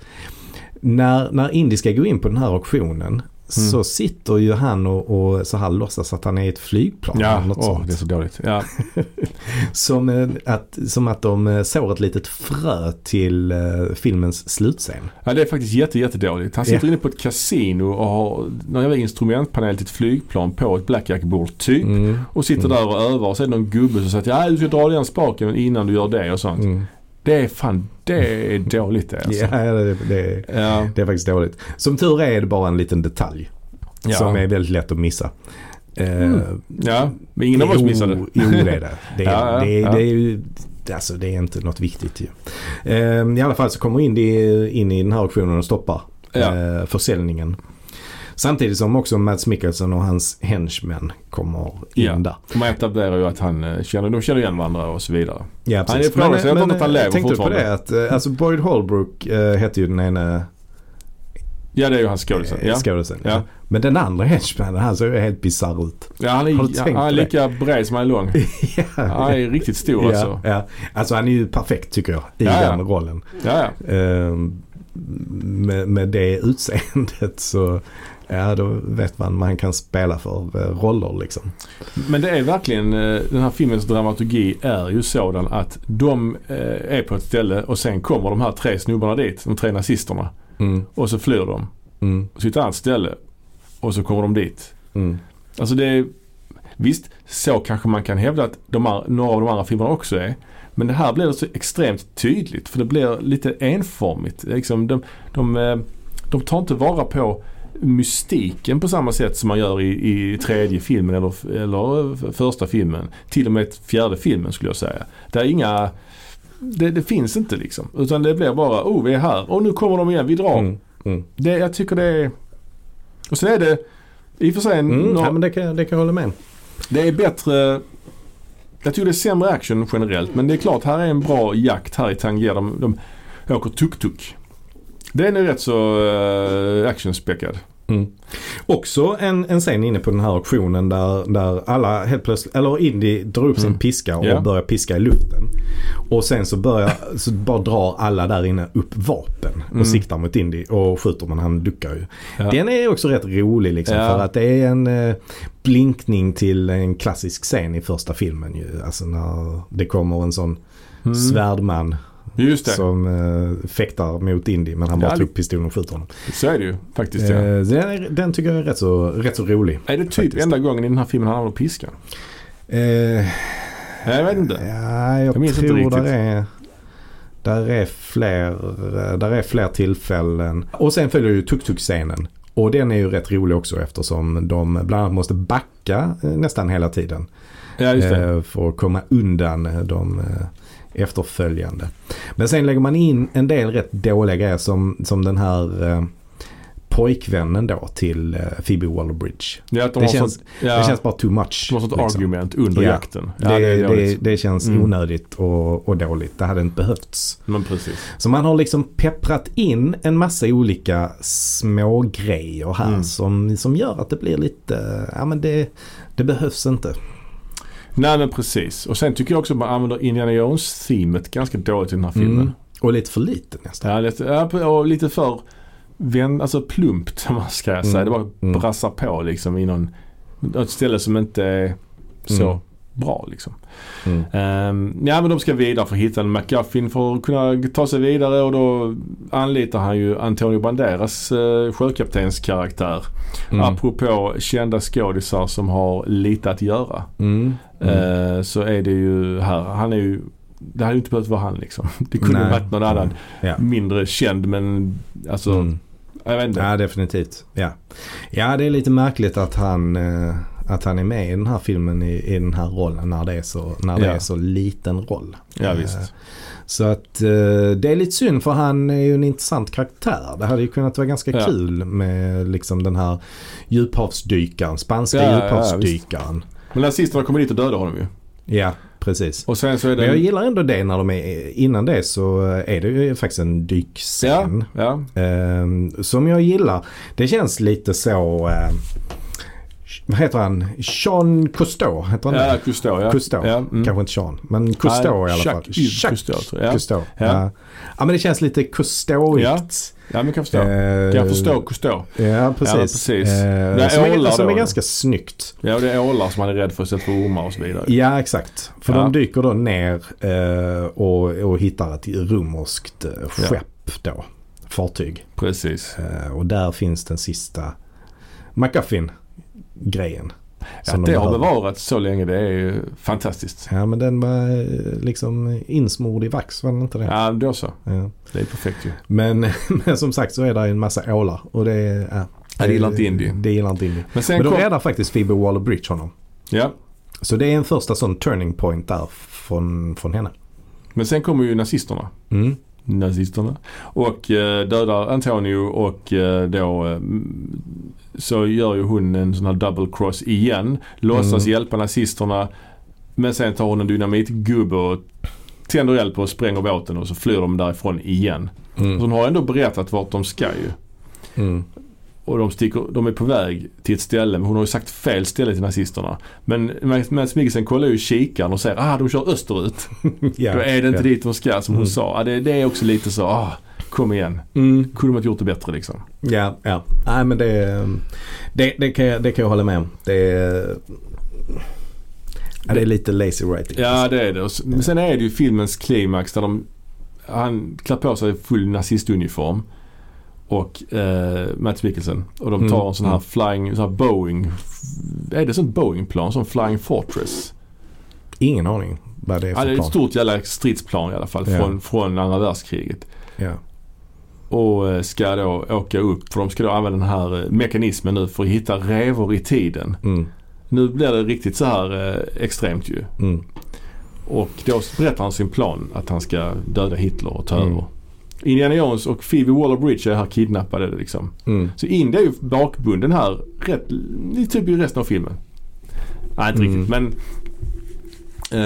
S1: när, när Indy ska gå in på den här auktionen
S2: Mm.
S1: så sitter ju han och, och så här låtsas att han är i ett flygplan.
S2: Ja,
S1: eller något
S2: åh,
S1: sånt.
S2: det är så dåligt. Ja,
S1: Som, eh, att, som att de eh, sår ett litet frö till eh, filmens slutscen.
S2: ja det är faktiskt jätte, jättedåligt. Han sitter
S1: Ja.
S2: inne på ett kasino och har någon jävla instrumentpanel till ett flygplan på ett blackjack-bord typ.
S1: Mm.
S2: Och sitter där och övar och så är det någon gubbe som säger ja du ska dra den spaken innan du gör det och sånt. Det är fan, det är dåligt det alltså.
S1: Ja, det, det,
S2: Ja.
S1: det är faktiskt dåligt. Som tur är det bara en liten detalj
S2: Ja.
S1: som är väldigt lätt att missa. Eh,
S2: Mm. ja, men ingen av oss missade.
S1: Jo, det är det. Det är,
S2: Ja, ja,
S1: det, är,
S2: ja.
S1: det är ju Alltså det är inte något viktigt ju. Eh, I alla fall så kommer Indy in i den här auktionen och stoppar
S2: Ja.
S1: eh, försäljningen. Samtidigt som också Mads Mikkelsen och hans henchmen kommer in
S2: Ja.
S1: där.
S2: Man etablerar ju att han eh, känner, de känner igen varandra och så vidare.
S1: Ja,
S2: Han är ifrågasätter inte att han lever
S1: tänkte du på
S2: fortfarande.
S1: det att eh, alltså Boyd Holbrook eh, hette ju den ene
S2: Ja det är ju hans skådisen.
S1: eh,
S2: Ja.
S1: skådisen.
S2: Ja.
S1: Men den andra henchmannen han såg ju helt bisarr ut.
S2: ja, han är, ja, han är
S1: på
S2: lika bred som han är lång.
S1: ja.
S2: Han är riktigt stor alltså.
S1: Ja, ja. Alltså han är ju perfekt tycker jag i
S2: Ja, ja.
S1: den rollen.
S2: Ja, ja.
S1: Ehm, med, med det utseendet så ja då vet man man kan spela för eh, roller liksom.
S2: Men det är verkligen, eh, den här filmens dramaturgi är ju sådan att de eh, är på ett ställe och sen kommer de här tre snubbarna dit, de tre nazisterna.
S1: Mm,
S2: Och så flyr de.
S1: mm,
S2: Och så ett annat ställe. Och så kommer de dit.
S1: mm.
S2: Alltså det är, visst så kanske man kan hävda att de här, några av de andra filmerna också är. Men det här blir så extremt tydligt för det blir lite enformigt. Liksom de, de, de tar inte vara på mystiken på samma sätt som man gör i, i tredje filmen eller, eller första filmen. Till och med fjärde filmen skulle jag säga. Det är inga det, det finns inte liksom. Utan det blir bara, oh vi är här och nu kommer de igen, vi drar.
S1: Mm, mm.
S2: Det, jag tycker det är... Och sen är det i och för sig
S1: Mm,
S2: nå-
S1: ja, men det kan, det kan jag hålla med
S2: det är bättre... Jag tycker det är sämre action generellt men det är klart här är en bra jakt här i Tangier. De, de åker tuk-tuk. Den är rätt så uh, actionspäckad.
S1: Mm. Också en, en scen inne på den här auktionen där, där alla helt plötsligt, eller Indy drar upp sin
S2: Mm.
S1: piska och
S2: Ja.
S1: börjar piska i luften. Och sen så börjar, så bara drar alla där inne upp vapen och
S2: Mm.
S1: siktar mot Indy och skjuter men han duckar ju.
S2: Ja.
S1: Den är också rätt rolig liksom
S2: Ja.
S1: för att det är en eh, blinkning till en klassisk scen i första filmen ju. Alltså när det kommer en sån
S2: Mm.
S1: svärdman
S2: Just det,
S1: som eh, fäktar mot Indy men han bara
S2: Ja,
S1: tar upp pistolen och skjuter honom.
S2: så är det ju faktiskt. Ja.
S1: Eh, den, den tycker jag är rätt så, rätt så rolig.
S2: Är det typ
S1: faktiskt.
S2: enda gången i den här filmen han använder piskan?
S1: Eh,
S2: jag vet inte.
S1: ja, jag,
S2: Jag minns inte
S1: tror
S2: riktigt.
S1: där är, där är fler, där är fler tillfällen. Och sen följer ju tuk-tuk-scenen. Och den är ju rätt rolig också eftersom de bland annat måste backa eh, nästan hela tiden.
S2: Ja, just det.
S1: eh, för att komma undan eh, de eh, efterföljande. Men sen lägger man in en del rätt dåliga grejer som, som den här eh, pojkvännen då till eh, Phoebe Waller-Bridge.
S2: Ja, de
S1: det känns-
S2: sånt, ja,
S1: Det känns bara too much.
S2: de har sånt
S1: liksom.
S2: argument under
S1: Ja.
S2: jakten. Ja,
S1: det,
S2: det,
S1: det, det, känns
S2: Mm.
S1: onödigt och, och dåligt. Det hade inte behövts.
S2: Men precis.
S1: Så man har liksom pepprat in en massa olika små grejer här
S2: Mm.
S1: som, som gör att det blir lite, ja men det, det behövs inte.
S2: Nej men precis. Och sen tycker jag också att man använder Indiana Jones-teamet ganska dåligt i den här filmen.
S1: Mm. Och lite för lite nästan.
S2: Ja, lite, ja, och lite för vän, alltså plumpt om man ska säga.
S1: Mm.
S2: Det bara
S1: Mm.
S2: brassar på liksom i någon, något ställe som inte är så
S1: Mm.
S2: Bra liksom.
S1: Mm.
S2: Ehm, ja men de ska vidare för att hitta en McGuffin för att kunna ta sig vidare och då anlitar han ju Antonio Banderas uh, sjökaptens karaktär.
S1: Mm.
S2: Apropå kända skådisar som har lite att göra.
S1: Mm. Mm.
S2: Eh, så är det ju här, han är ju det hade ju inte behövt vara han liksom. Det kunde
S1: Nej.
S2: varit någon annan
S1: Ja.
S2: mindre känd men alltså
S1: Mm.
S2: jag vet inte.
S1: Ja definitivt. Ja. ja det är lite märkligt att han, eh, att han är med i den här filmen i, i den här rollen när det är så, när det
S2: Ja.
S1: är så liten roll.
S2: Ja,
S1: Eh,
S2: visst.
S1: Så att eh, det är lite synd för han är ju en intressant karaktär. Det hade ju kunnat vara ganska
S2: Ja.
S1: kul med liksom den här djuphavsdykaren, spanska
S2: Ja, ja,
S1: djuphavsdykaren.
S2: Men nazisterna kommer dit och dödar honom ju.
S1: Ja, precis.
S2: Och sen så är det...
S1: Men jag gillar ändå det när de är, innan det så är det ju faktiskt en
S2: ja,
S1: dykscen.
S2: ja.
S1: Ehm, som jag gillar. Det känns lite så, eh, vad heter han? Jean Cousteau, heter han
S2: Ja? Cousteau ja.
S1: Cousteau,
S2: Ja, mm.
S1: kanske inte Jean. Men Cousteau i alla fall.
S2: Jacques Yves Cousteau jag. Ja.
S1: Cousteau.
S2: Ja.
S1: Ja. ja men det känns lite Cousteauigt.
S2: ja, men kan förstå.
S1: Eh,
S2: Kan förstå Cousteau.
S1: Ja precis.
S2: Ja, precis.
S1: Eh,
S2: Det är
S1: som är,
S2: ålar
S1: som
S2: då.
S1: är ganska snyggt.
S2: Ja, och det är ålar som han är rädd för istället för ormar och så vidare.
S1: Ja exakt. För
S2: Ja.
S1: de dyker då ner eh, och, och hittar ett romerskt eh,
S2: Ja.
S1: skepp då. Fartyg.
S2: Precis.
S1: Eh, och där finns den sista McGuffin-grejen. Som
S2: att
S1: de
S2: det har bevarats så länge det är ju fantastiskt.
S1: Ja men den var eh, liksom insmord i vax var den inte det?
S2: Ja, då så.
S1: Ja.
S2: Det är perfekt ju.
S1: Men, men som sagt så är det en massa ålar och det är... Ja,
S2: det gillar inte Indy.
S1: Det gillar inte Indy.
S2: Men
S1: Men då
S2: kom...
S1: räddar faktiskt Phoebe Waller-Bridge honom.
S2: Ja,
S1: Så det är en första sån turning point där från, från henne.
S2: men sen kommer ju nazisterna.
S1: Mm.
S2: nazisterna. Och eh, dödar Antonio och eh, då eh, så gör ju hon en sån här double cross igen. Låtsas
S1: Mm.
S2: hjälpa nazisterna. Men sen tar hon en dynamitgubbe och tänder eld på och spränger båten och så flyr de därifrån igen. Så
S1: Mm.
S2: hon har ändå berättat vart de ska ju.
S1: Mm.
S2: Och de, sticker, de är på väg till ett ställe, men hon har ju sagt fel ställe till nazisterna. Men Mads Mikkelsen kollar ju kikaren och säger ah de kör österut.
S1: Ja,
S2: Då är det inte
S1: ja.
S2: dit de ska som hon
S1: Mm.
S2: sa. Ah, det, det är också lite så, ah, kom igen.
S1: Mm.
S2: Kunde man inte gjort det bättre liksom.
S1: Ja, ja. Nej men det, det, det, kan jag, det kan jag hålla med om. Det är, ja, det är lite lazy writing.
S2: Ja det är det. Men sen är det ju filmens klimax där de, han klär på sig full nazistuniform. Och eh, Mats Mikkelsen. Och de tar
S1: Mm,
S2: en sån här flying, sån här Boeing. Är det sånt Boeing-plan? Sån Flying Fortress?
S1: Ingen aning vad det är
S2: Ja,
S1: för
S2: det är ett
S1: plan.
S2: stort jävla stridsplan i alla fall.
S1: Ja.
S2: Från, från andra världskriget.
S1: Ja.
S2: Och eh, ska då åka upp. För de ska då använda den här eh, mekanismen nu för att hitta revor i tiden.
S1: Mm.
S2: Nu blir det riktigt så här eh, extremt ju.
S1: Mm.
S2: Och då berättar han sin plan att han ska döda Hitler och ta
S1: Mm.
S2: över. Indiana Jones och Phoebe Waller-Bridge är här kidnappade liksom.
S1: Mm.
S2: Så Indy är ju bakbunden här rätt, typ i resten av filmen. Nej inte
S1: Mm.
S2: riktigt men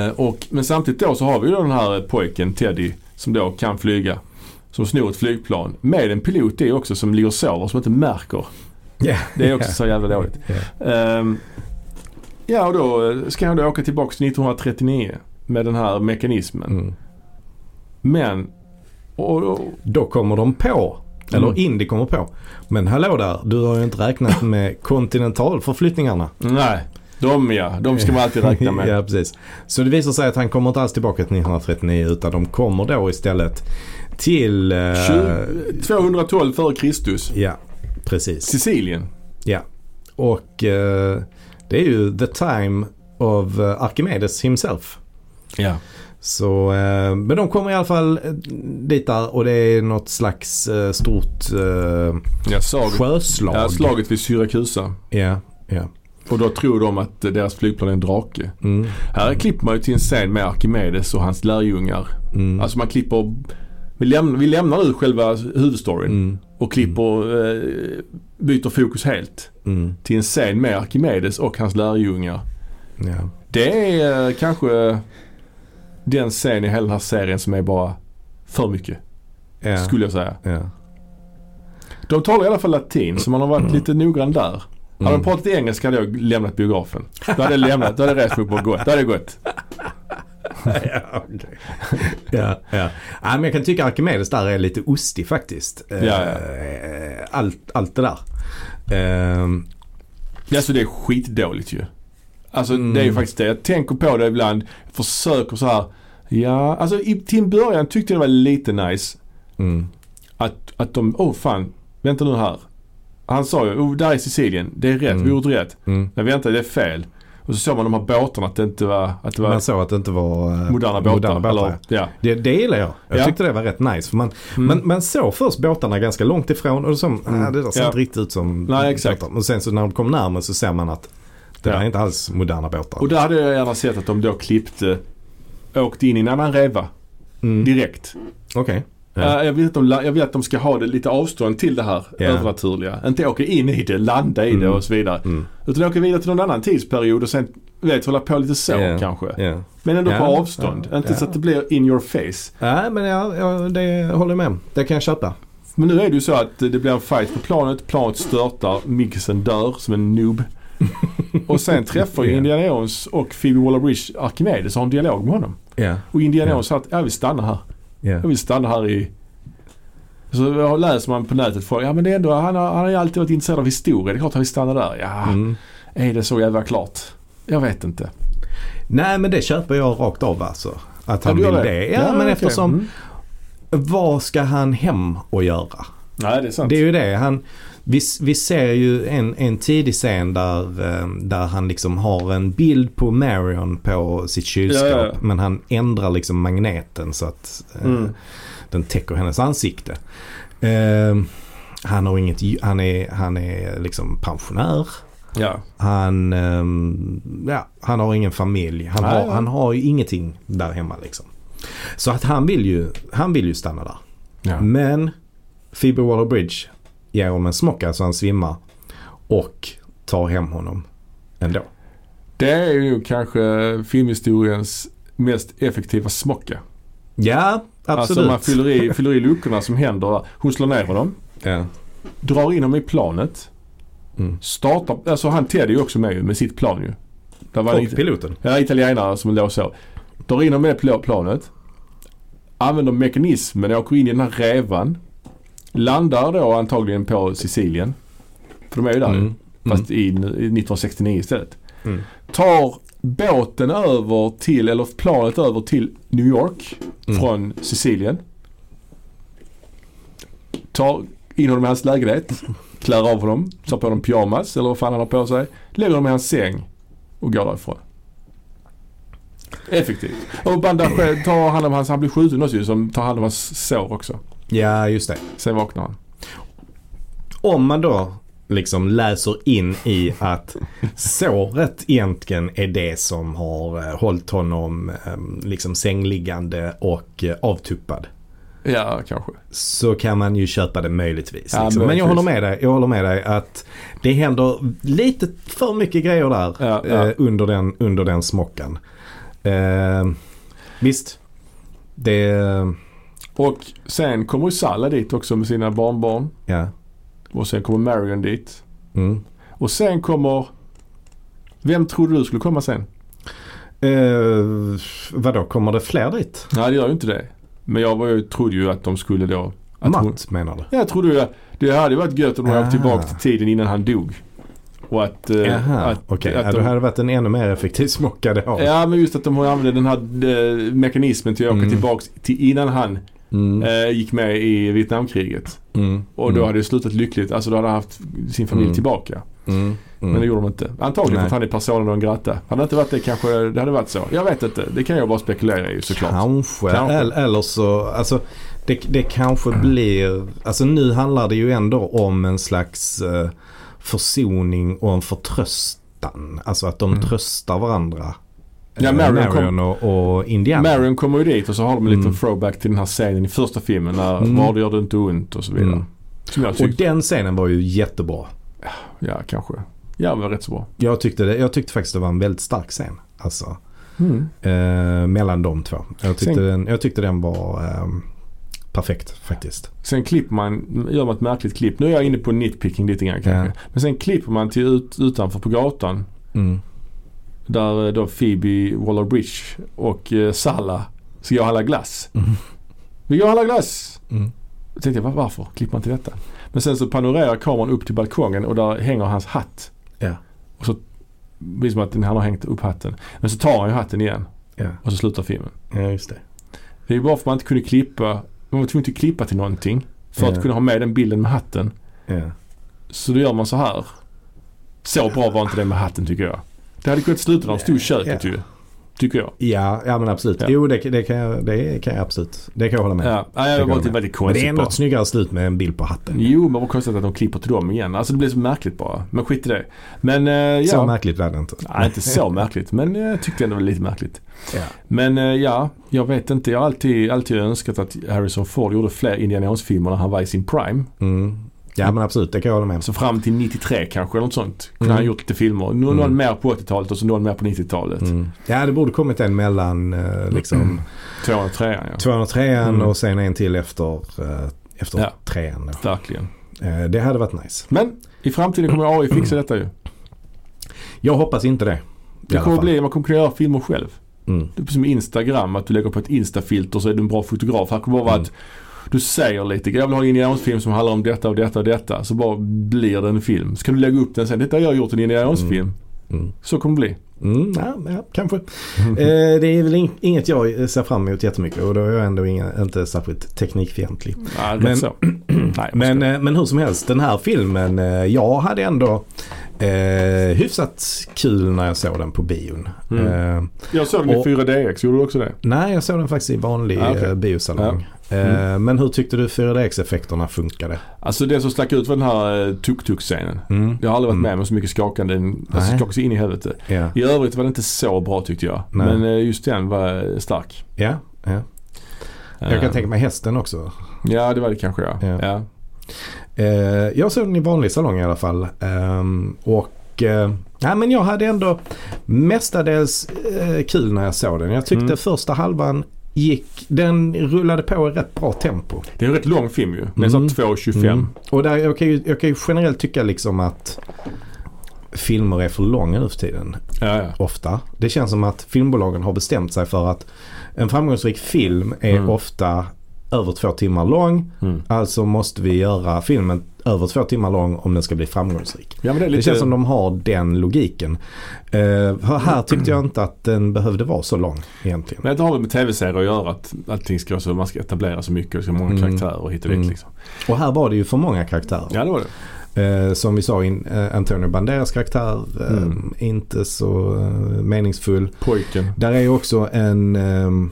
S2: eh, och, Men samtidigt då så har vi ju då den här pojken Teddy som då kan flyga. Som snor ett flygplan med en pilot i också som ligger och sover som inte märker
S1: Ja.
S2: Det är också så jävla dåligt.
S1: Ja.
S2: Ehm, ja och då ska han då åka tillbaka till 1939 med den här mekanismen.
S1: Mm.
S2: Men, och, och,
S1: Då kommer de på, eller
S2: Mm.
S1: Indy kommer på. Men hallå där, du har ju inte räknat med kontinentalförflyttningarna.
S2: nej. De ja, de ska man alltid räkna med.
S1: ja, precis. Så det visar sig att han kommer inte alls tillbaka till 1939 utan de kommer då istället till... eh,
S2: 20, 212 före Kristus.
S1: Ja, precis.
S2: Sicilien.
S1: Ja. Och eh, det är ju the time of uh, Archimedes himself.
S2: Ja.
S1: Så, eh, men de kommer i alla fall eh, dit där och det är något slags eh, stort eh,
S2: Ja, slaget,
S1: sjöslag.
S2: ja, slaget vid Syrakusa.
S1: Ja, ja.
S2: Och då tror de att eh, deras flygplan är en drake.
S1: Mm,
S2: Här klipper man ju till en scen med Archimedes och hans lärjungar.
S1: mm,
S2: Alltså man klipper vi lämnar, vi lämnar nu själva huvudstoryn
S1: mm,
S2: och klipper, eh, byter fokus helt
S1: mm,
S2: till en scen med Archimedes och hans lärjungar.
S1: ja.
S2: Det är eh, kanske den scen i hela den här serien som är bara för mycket.
S1: Ja,
S2: Skulle jag säga.
S1: ja.
S2: De talar i alla fall latin så man har varit lite noggrann där. Hade
S1: Mm.
S2: de pratat engelska hade jag lämnat biografen. Då hade jag lämnat, då hade jag rest mig upp och gått. Då hade jag gått.
S1: ja, okej. ja, ja. ja, men jag kan tycka Archimedes där är lite ostig faktiskt. Eh,
S2: Ja, ja.
S1: Allt, allt det där. Ehm,
S2: Alltså det är skitdåligt ju. Alltså
S1: Mm.
S2: det är ju faktiskt det. Jag tänker på det ibland. Försöker så här. Ja, alltså i, till en början tyckte jag det var lite nice.
S1: mm,
S2: Att, att de, åh oh, fan, vänta nu här. Han sa ju, oh, där är Sicilien. Det är rätt,
S1: Mm.
S2: vi gjorde rätt.
S1: mm.
S2: Nej vänta, det är fel. Och så såg man de här båtarna att det inte var, att det var
S1: Man såg att det inte var eh,
S2: moderna båtar.
S1: Moderna båtar
S2: eller, ja.
S1: Det, det gillar jag. Jag
S2: Ja.
S1: tyckte det var rätt nice. För man,
S2: Mm.
S1: man, man såg först båtarna ganska långt ifrån och som,
S2: Mm.
S1: ah, det där ser
S2: Ja.
S1: inte riktigt ut som
S2: Nej, exakt.
S1: båtar. Men sen så när de kom närmare så ser man att det där är inte alls moderna båtar.
S2: Och där hade jag gärna sett att de då klippte, åkte in i en annan reva
S1: mm.
S2: direkt.
S1: Okej. Ja.
S2: Ja. Jag, vill att de, jag vill att de ska ha det lite avstånd till det här
S1: Ja.
S2: övernaturliga. Inte åka in i det, landa i det
S1: Mm.
S2: och så vidare.
S1: Mm.
S2: Utan åka vidare till någon annan tidsperiod och sen vet, hålla på lite så
S1: Ja.
S2: kanske.
S1: Ja.
S2: Men ändå
S1: Ja,
S2: på avstånd.
S1: ja,
S2: Inte så
S1: ja.
S2: att det blir in your face.
S1: Nej men ja, ja, det håller jag med. Det kan jag köpa.
S2: Men nu är det ju så att det blir en fight på planet. Planet störtar. Miggsen dör som en noob. och sen träffar ju
S1: Ja.
S2: Indiana Jones och Phoebe Waller-Bridge Archimedes och har en dialog med honom.
S1: Ja.
S2: Och Indiana
S1: Ja.
S2: Jones sa att jag vill stanna här.
S1: Ja.
S2: Jag vill stanna här i... Så läser man på nätet folk, ja men det är ändå, han har, han har ju alltid varit intresserad av historia. Det är klart han vill stanna där. Ja,
S1: Mm.
S2: är det så jävla klart? Jag vet inte.
S1: Nej men det köper jag rakt av alltså. Att han
S2: du
S1: vill
S2: gör
S1: det. Ja, men
S2: okej.
S1: eftersom,
S2: Mm.
S1: vad ska han hem och göra?
S2: Nej det är sant.
S1: Det är ju det. Han, vi, vi ser ju en, en tidig scen där, eh, där han liksom har en bild på Marion på sitt kylskåp.
S2: Ja, ja.
S1: Men han ändrar liksom magneten så att eh,
S2: Mm.
S1: den täcker hennes ansikte. Eh, han har inget, han är, han är liksom pensionär.
S2: Ja.
S1: Han, ehm, ja, han har ingen familj. Han, har, han har ju ingenting där hemma liksom. Så att han vill ju, han vill ju stanna där.
S2: ja.
S1: Men Phoebe Waller-Bridge ger honom en smocka så han svimmar och tar hem honom ändå.
S2: Det är ju kanske filmhistoriens mest effektiva smocka.
S1: Ja, absolut.
S2: Alltså man fyller i, fyller i luckorna som händer. Hon slår ner honom.
S1: ja.
S2: Drar in honom i planet.
S1: mm.
S2: Startar, alltså han Ted är ju också med med sitt plan ju. Där var
S1: Och
S2: en,
S1: piloten.
S2: ja, italienare som låg så. Drar in honom med pl- planet. Använder mekanismen, åker in i den här rävan. Landar då antagligen på Sicilien. För de är ju där.
S1: Mm.
S2: Fast i, i 1969 istället.
S1: Mm.
S2: Tar båten över till, eller planet över till New York
S1: Mm.
S2: från Sicilien. Tar in honom i hans lägenhet. Klär av honom. Tar på honom pyjamas eller vad fan han har på sig. Lägger honom i hans säng och går därifrån. Effektivt. Och bandage tar hand om hans, han blir skjuten också som tar hand om hans sår också.
S1: Ja, just det.
S2: Sen vaknar han.
S1: Om man då liksom läser in i att såret egentligen är det som har eh, hållit honom eh, liksom sängliggande och eh, avtuppad.
S2: Ja, kanske.
S1: Så kan man ju köpa det möjligtvis.
S2: Ja,
S1: liksom. Men jag håller med dig. Jag håller med dig att det händer lite för mycket grejer där
S2: Ja, ja.
S1: Eh, under, den, under den smockan. Eh, visst. Det,
S2: Och sen kommer ju Salla dit också med sina barnbarn.
S1: ja.
S2: Och sen kommer Marion dit.
S1: Mm.
S2: Och sen kommer... Vem trodde du skulle komma sen?
S1: Eh, vadå, kommer det fler dit?
S2: Nej det gör ju inte det. Men jag var ju, trodde ju att de skulle då... Att hon,
S1: Matt menar du?
S2: jag trodde ju att det hade varit gött om de
S1: Aha.
S2: åkte tillbaka till tiden innan han dog. Och att... eh,
S1: Jaha,
S2: att,
S1: okej.
S2: att
S1: Ja,
S2: de-
S1: det hade varit en ännu mer effektiv smocka då.
S2: Ja men just att de använde den här eh, mekanismen till att åka
S1: Mm.
S2: tillbaks till innan han
S1: Mm.
S2: eh, gick med i Vietnamkriget.
S1: Mm.
S2: Och då
S1: Mm.
S2: hade det slutat lyckligt. Alltså då hade han haft sin familj
S1: Mm.
S2: tillbaka.
S1: Mm. Mm.
S2: Men det gjorde de inte. Antagligen för
S1: Nej.
S2: att han är personen non grata. Hade det inte varit det kanske det hade varit så. Jag vet inte. Det kan jag bara spekulera i såklart.
S1: Kanske.
S2: Kanske.
S1: Eller, så, alltså det, det kanske blir, alltså nu handlar det ju ändå om en slags eh, försoning och en förtröstan. Alltså att de tröstar varandra.
S2: Ja,
S1: Eh,
S2: Marion kom-
S1: och, och Indiana.
S2: Marion kommer ju dit och så har de en liten
S1: Mm.
S2: throwback till den här scenen i första filmen när
S1: Mm.
S2: Var det gör det inte ont och så vidare.
S1: Mm. Och den scenen var ju jättebra.
S2: ja kanske. Ja men rätt så bra.
S1: Jag tyckte, det, jag tyckte faktiskt det var en väldigt stark scen. Alltså
S2: Mm.
S1: eh, mellan de två. Jag tyckte,
S2: Sen-
S1: den, jag tyckte den var ehm, perfekt faktiskt.
S2: Sen klipper man, gör man ett märkligt klipp. Nu är jag inne på nitpicking lite grann kanske.
S1: Ja.
S2: Men sen klipper man till ut, utanför på gatan.
S1: Mm.
S2: Där eh, då Phoebe Waller-Bridge och eh, Salla ska gå och handla glass.
S1: Mm.
S2: Vi går och handlar glass!
S1: Mm.
S2: Tänkte jag "Va- varför klipper man till detta? Men sen så panorerar kameran upp till balkongen och där hänger hans hatt.
S1: Ja.
S2: Och så blir det som att han har hängt upp hatten. Men så tar han ju hatten igen
S1: Ja.
S2: och så slutar filmen.
S1: ja, just det.
S2: Det är ju bara för att man inte kunde klippa. Man var tvungen att klippa till någonting. För
S1: Ja.
S2: att kunna ha med den bilden med hatten.
S1: Ja.
S2: Så då gör man så här. Så bra var inte det med hatten tycker jag. Det hade kunnat sluta när de stod i köket
S1: Ja.
S2: ju. Tycker jag.
S1: Ja, ja men absolut.
S2: Ja.
S1: Jo, det, det, kan jag, det kan jag absolut. Det kan jag hålla med.
S2: Ja, ja det var väldigt
S1: Men det
S2: konstigt
S1: är ett snyggare slut med en bild på hatten.
S2: Jo, men vad konstigt att de klipper till dem igen. Alltså det blir så märkligt bara. Men skit i det. Men eh,
S1: Så
S2: ja.
S1: märkligt var det inte.
S2: Nej, inte så märkligt. Men eh, jag tyckte ändå det var lite märkligt.
S1: Ja.
S2: Men eh, ja, jag vet inte. Jag har alltid, alltid önskat att Harrison Ford gjorde fler Indiana Jones-filmer när han var i sin prime.
S1: Mm. Ja men absolut, det kan jag hålla med om.
S2: Så fram till 93 kanske något sånt. Kunde
S1: Mm.
S2: han gjort lite filmer. Nå- Någon
S1: Mm.
S2: mer på 80-talet och så någon mer på 90-talet.
S1: Mm. Ja, det borde kommit en mellan eh, liksom
S2: 203 ja.
S1: 203
S2: Mm.
S1: och sen en till efter, eh, efter
S2: Ja.
S1: trean. Då.
S2: Verkligen.
S1: Eh, det hade varit nice.
S2: Men i framtiden kommer AI fixa detta ju.
S1: Jag hoppas inte det.
S2: Det kommer bli, man kommer kunna göra filmer själv.
S1: Mm.
S2: Det är som Instagram, att du lägger på ett Instafilter så är du en bra fotograf. Här kommer bara vara
S1: Mm.
S2: att du säger lite, jag vill ha en indiansfilm som handlar om detta och detta och detta. Så bara blir det en film. Så kan du lägga upp den sen. Detta har jag gjort en indiansfilm.
S1: Mm.
S2: Så kommer det bli.
S1: Mm, ja, ja, kanske. Eh, det är väl in, inget jag ser fram emot jättemycket och då är jag ändå inga, inte särskilt teknikfientlig.
S2: Rätt
S1: Men-.
S2: Nej,
S1: Men, eh, men hur som helst, den här filmen, eh, jag hade ändå eh, hyfsat kul när jag såg den på bion.
S2: Mm.
S1: Eh,
S2: jag såg den i
S1: och-
S2: 4DX, gjorde du också det?
S1: nej, jag såg den faktiskt i vanlig
S2: Ah, okej.
S1: eh, biosalong. Eh, men hur tyckte du 4DX-effekterna funkade?
S2: Alltså det som stack ut var den här eh, tuk-tuk-scenen.
S1: Mm.
S2: Jag har aldrig varit
S1: Mm.
S2: med om så mycket skakande. Alltså
S1: Nej.
S2: skakade sig in i helvete.
S1: Ja,
S2: I övrigt var det inte så bra tyckte jag.
S1: Nej.
S2: Men eh, just den var stark.
S1: ja, ja. Jag kan tänka mig hästen också.
S2: Ja det var det kanske ja.
S1: Ja.
S2: ja.
S1: Eh, jag såg den i vanlig salong i alla fall. Ehm, och eh, ja, men jag hade ändå mestadels eh, kul när jag såg den. Jag tyckte
S2: Mm.
S1: första halvan gick, den rullade på i rätt bra tempo.
S2: Det är en rätt lång film ju. Med
S1: Mm.
S2: så 2.25.
S1: Mm. Och där, jag, kan ju, jag kan ju generellt tycka liksom att filmer är för långa nu för tiden.
S2: Ja, ja.
S1: Ofta. Det känns som att filmbolagen har bestämt sig för att en framgångsrik film är
S2: Mm.
S1: ofta över två timmar lång.
S2: Mm.
S1: Alltså måste vi göra filmen över två timmar lång om den ska bli framgångsrik.
S2: ja men det är lite...
S1: Det känns som de har den logiken. Uh, här tyckte jag inte att den behövde vara så lång egentligen.
S2: Men det har väl med tv-serier att göra att allting ska så, man ska etablera så mycket och så många
S1: Mm.
S2: karaktärer och hit och dit
S1: Mm.
S2: liksom.
S1: Och här var det ju för många karaktärer.
S2: Ja det var det.
S1: Eh, som vi sa, in, eh, Antonio Banderas karaktär eh,
S2: Mm.
S1: inte så eh, meningsfull.
S2: Pojken.
S1: Där är ju också en um,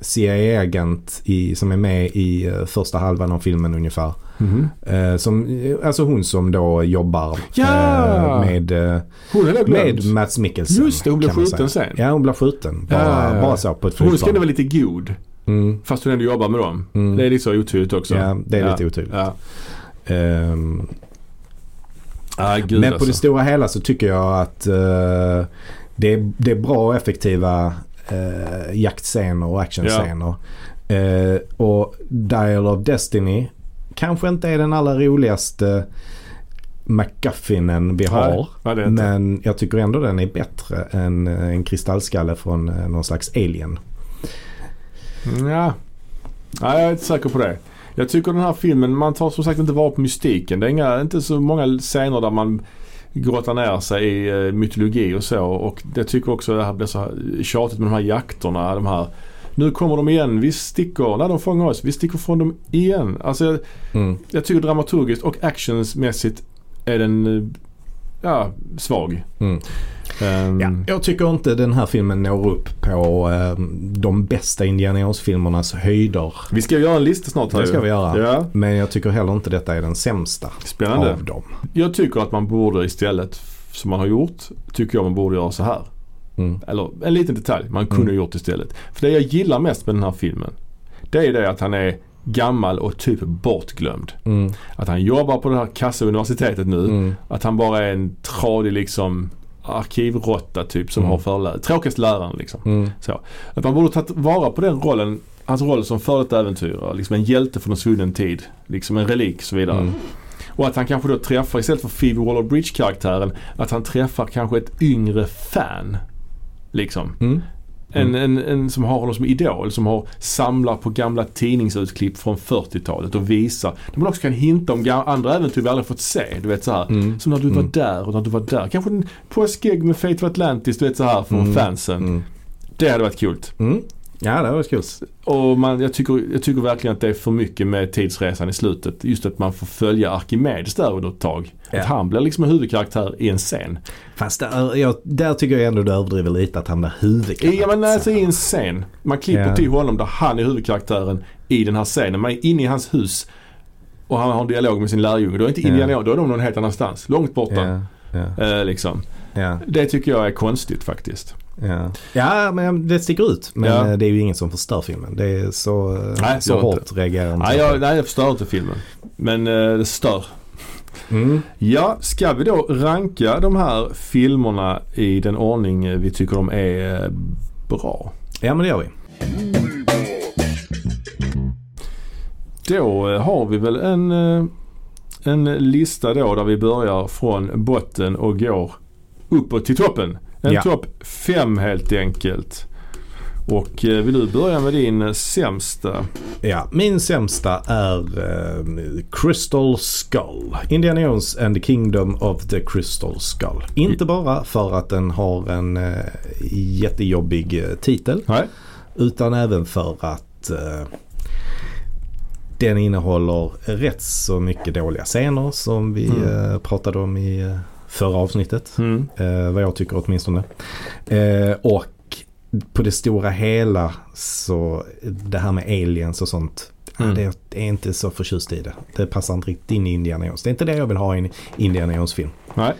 S1: CIA-agent som är med i eh, första halvan av filmen ungefär.
S2: Mhm.
S1: Eh, som, eh, alltså hon som då jobbar
S2: Ja!
S1: med, med Mats Mikkelsen.
S2: Just det, hon blev skjuten sen.
S1: Ja, hon blev skjuten. Bara,
S2: Ja,
S1: bara så på ett
S2: Hon ska
S1: flygplan.
S2: ändå vara lite god.
S1: Mm,
S2: Fast hon ändå jobbar med dem.
S1: mm.
S2: Det är lite så otydligt också.
S1: Ja, det är
S2: Ja.
S1: lite otydligt.
S2: Ja.
S1: Ehm,
S2: Ah,
S1: men på
S2: alltså.
S1: det stora hela så tycker jag att eh, det, är, det är bra och effektiva uh, jaktscener och actionscener. Eh, och Dial of Destiny kanske inte är den allra roligaste MacGuffinen vi
S2: Nej,
S1: har.
S2: nej, inte.
S1: Men jag tycker ändå den är bättre än eh, en kristallskalle från eh, någon slags alien.
S2: Ja. Nej, jag är inte säker på det. Jag tycker den här filmen, man tar som sagt inte vara på mystiken. Det är inga, inte så många scener där man grottar ner sig i eh, mytologi och så. Och jag tycker också det här blir så tjatigt med de här jakterna. De här, nu kommer de igen, vi sticker, när de fångar oss, vi sticker från dem igen. Alltså jag,
S1: Mm.
S2: jag tycker dramaturgiskt och actionsmässigt är den eh, ja, svag.
S1: Mm.
S2: Ehm,
S1: Ja, jag tycker inte den här filmen når upp på eh, de bästa Indiana Jones-filmernas höjder.
S2: Vi ska göra en lista snart här
S1: Det ska vi göra.
S2: Ja,
S1: Men jag tycker heller inte detta är den sämsta
S2: spännande.
S1: av dem.
S2: Jag tycker att man borde istället, som man har gjort, tycker jag man borde göra så här.
S1: Mm.
S2: Eller en liten detalj man kunde
S1: Mm.
S2: gjort istället. För det jag gillar mest med den här filmen, det är det att han är gammal och typ bortglömd.
S1: Mm.
S2: Att han jobbar på det här kassauniversitetet nu.
S1: Mm.
S2: Att han bara är en tradig liksom arkivrotta typ som
S1: Mm.
S2: har förlä- tråkigaste läraren liksom.
S1: Mm.
S2: Så. Att man borde tagit vara på den rollen, hans roll som före detta äventyrare. Liksom en hjälte från en svunnen tid. Liksom en relik och så vidare.
S1: Mm.
S2: Och att han kanske då träffar, istället för Phoebe Waller-Bridge-karaktären, att han träffar kanske ett yngre fan. Liksom.
S1: Mm.
S2: En, en, en som har honom som idol, som har samlat på gamla tidningsutklipp från 40-talet och visar. Där man också kan hinta om andra äventyr vi aldrig fått se. Du vet så här.
S1: Mm.
S2: Som när du var
S1: Mm.
S2: där och när du var där. Kanske en påskägg med Fate of Atlantis, du vet så här från
S1: Mm.
S2: fansen.
S1: Mm.
S2: Det hade varit kul.
S1: Ja, det var kul.
S2: Och man, jag, tycker, jag tycker verkligen att det är för mycket med tidsresan i slutet. Just att man får följa Arkimedes där under ett tag.
S1: Ja.
S2: Att han blir liksom en huvudkaraktär i en scen.
S1: Fast där, jag, där tycker jag ändå du överdriver lite att han blir huvudkaraktär.
S2: Ja men alltså i en scen. Man klipper
S1: Ja.
S2: till honom där han är huvudkaraktären i den här scenen. Man är inne i hans hus och han har en dialog med sin lärjunge. Då är inte
S1: Ja.
S2: Indiana, då är de någon helt annanstans. Långt borta.
S1: Ja, ja,
S2: Eh, liksom.
S1: ja,
S2: Det tycker jag är konstigt faktiskt.
S1: Ja. ja, men det sticker ut. Men
S2: Ja.
S1: eh, det är ju ingen som förstör filmen. Det är så, eh,
S2: Nej,
S1: så hårt
S2: inte.
S1: reagerar inte
S2: Nej
S1: jag
S2: nej, jag förstör inte filmen. Men eh, det stör.
S1: Mm.
S2: Ja, ska vi då ranka de här filmerna i den ordning vi tycker de är eh, bra?
S1: Ja, men det gör vi.
S2: Då har vi väl en, en lista då där vi börjar från botten och går uppåt till toppen. En
S1: Ja.
S2: topp fem helt enkelt. Och eh, vill du börja med din eh, sämsta?
S1: Ja, min sämsta är eh, Crystal Skull. Indiana Jones and the Kingdom of the Crystal Skull. Inte bara för att den har en eh, jättejobbig eh, titel.
S2: Nej.
S1: Utan även för att eh, den innehåller rätt så mycket dåliga scener som vi
S2: Mm.
S1: pratade om i förra avsnittet.
S2: Mm.
S1: Eh, vad jag tycker åtminstone. Eh, och på det stora hela så det här med aliens och sånt.
S2: Mm.
S1: Det är inte så förtjust i det. Det passar inte riktigt in i Indiana Jones. Det är inte det jag vill ha i en Indiana Jones-film.
S2: Nej.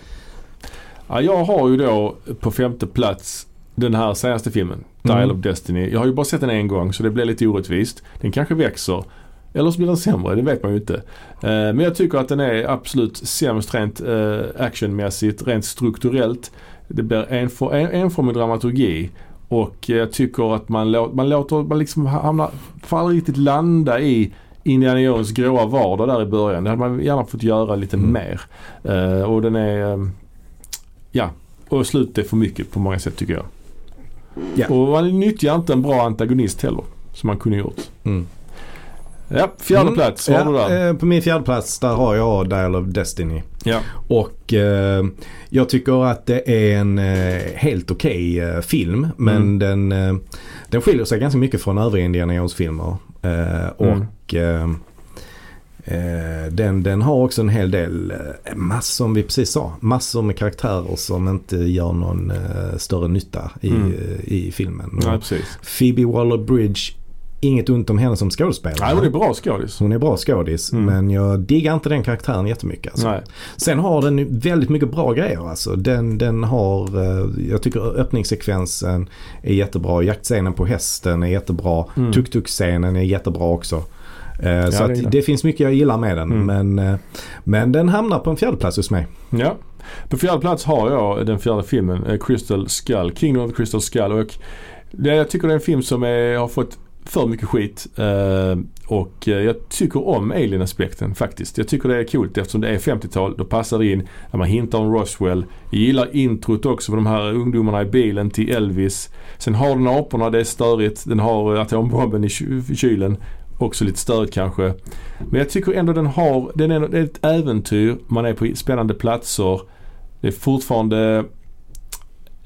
S2: Ja, jag har ju då på femte plats den här senaste filmen, Dial
S1: Mm.
S2: of Destiny. Jag har ju bara sett den en gång så det blir lite orättvist. Den kanske växer. Eller så blir den sämre, det vet man ju inte. Eh, Men jag tycker att den är absolut sämst rent eh, actionmässigt, rent strukturellt. Det blir en, for, en, enformig dramaturgi. Och jag tycker att man, lå, man låter, man liksom hamnar, får aldrig riktigt landa i Indiana Jones gråa vardag där i början. Det hade man gärna fått göra lite
S1: Mm.
S2: mer. Eh, och den är, eh, ja, och slutet är för mycket på många sätt tycker jag.
S1: Ja.
S2: Och man nyttjar inte en bra antagonist heller. Som man kunde gjort.
S1: Mm.
S2: Ja, fjärde
S1: Mm.
S2: plats. Vad har du där?
S1: eh, på min fjärde plats där har jag Dial of Destiny.
S2: Ja.
S1: Och eh, jag tycker att det är en eh, helt okej eh, film. Men
S2: Mm.
S1: den, eh, den skiljer sig ganska mycket från övriga Indiana Jones-filmer. Eh, och eh, eh, den, den har också en hel del, massor som vi precis sa, massor med karaktärer som inte gör någon större nytta i,
S2: Mm.
S1: i filmen. Och
S2: precis.
S1: Phoebe Waller-Bridge, inget ont om henne som skådespelare.
S2: Nej, hon är bra skådis.
S1: Hon är bra skådis
S2: Mm.
S1: men jag diggar inte den karaktären jättemycket. Alltså.
S2: Nej.
S1: Sen har den väldigt mycket bra grejer alltså. Den, den har, eh, jag tycker öppningssekvensen är jättebra. Jaktscenen på hästen är jättebra.
S2: Mm.
S1: Tuk-tuk-scenen är jättebra också. Eh, så
S2: det
S1: att det finns mycket jag gillar med den.
S2: Mm.
S1: Men, eh, men den hamnar på en fjärde plats hos mig.
S2: Ja. På fjärde plats har jag den fjärde filmen, Crystal Skull. Kingdom of the Crystal Skull. Och det, jag tycker det är en film som är, har fått för mycket skit. Eh, och eh, jag tycker om alien-aspekten faktiskt. Jag tycker det är coolt eftersom det är 50-tal. Då passar det in när man hintar om Roswell. Jag gillar introt också med de här ungdomarna i bilen till Elvis. Sen har den aporna, det är störigt. Den har eh, atombomben i kylen. Också lite störigt kanske. Men jag tycker ändå den har, den är ett äventyr. Man är på spännande platser. Det är fortfarande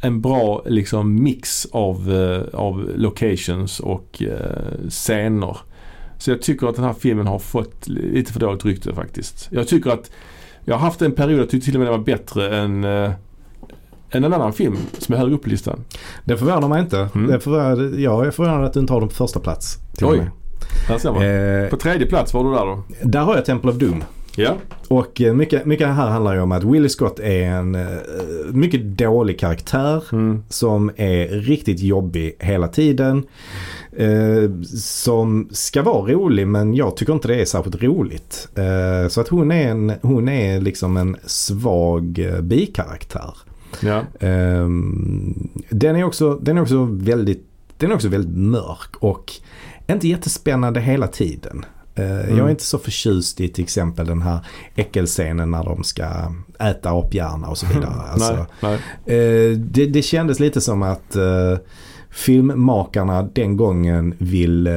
S2: en bra liksom mix av, eh, av locations och eh, scener. Så jag tycker att den här filmen har fått lite för dåligt rykte faktiskt. Jag tycker att jag har haft en period jag tyckte till och med den var bättre än, eh, än en annan film som är högre upp på listan.
S1: Det förvånar mig inte.
S2: Mm.
S1: Det förvånar, jag är förvånad att du inte har den på första plats.
S2: Oj.
S1: med.
S2: Här ser man.
S1: Eh,
S2: På tredje plats var du där då?
S1: där har jag Temple of Doom.
S2: Ja.
S1: Och eh, mycket, mycket här handlar ju om att Willie Scott är en eh, mycket dålig karaktär
S2: Mm.
S1: som är riktigt jobbig hela tiden. Eh, som ska vara rolig men jag tycker inte det är särskilt roligt. Eh, så att hon är, en, hon är liksom en svag eh, bikaraktär.
S2: Ja.
S1: Ehm, den, är också, den är också väldigt den är också väldigt mörk och inte jättespännande hela tiden. Eh,
S2: Mm.
S1: Jag är inte så förtjust i till exempel den här äckelscenen när de ska äta aphjärna och så vidare. Alltså,
S2: nej, nej.
S1: eh, det, det kändes lite som att eh, filmmakarna den gången vill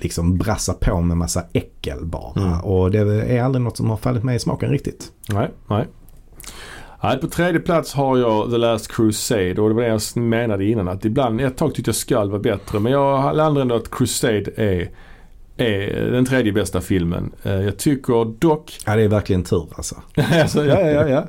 S1: liksom brassa på med massa äckel bara.
S2: Mm.
S1: Och det är aldrig något som har fallit mig i smaken riktigt.
S2: Nej, nej. Nej, på tredje plats har jag The Last Crusade och det var det jag menade innan att ibland, ett tag tyckte jag Skull var bättre men jag landar ändå att Crusade är, är den tredje bästa filmen. Eh, Jag tycker dock
S1: Ja det är verkligen tur alltså.
S2: alltså, ja, ja, ja, ja.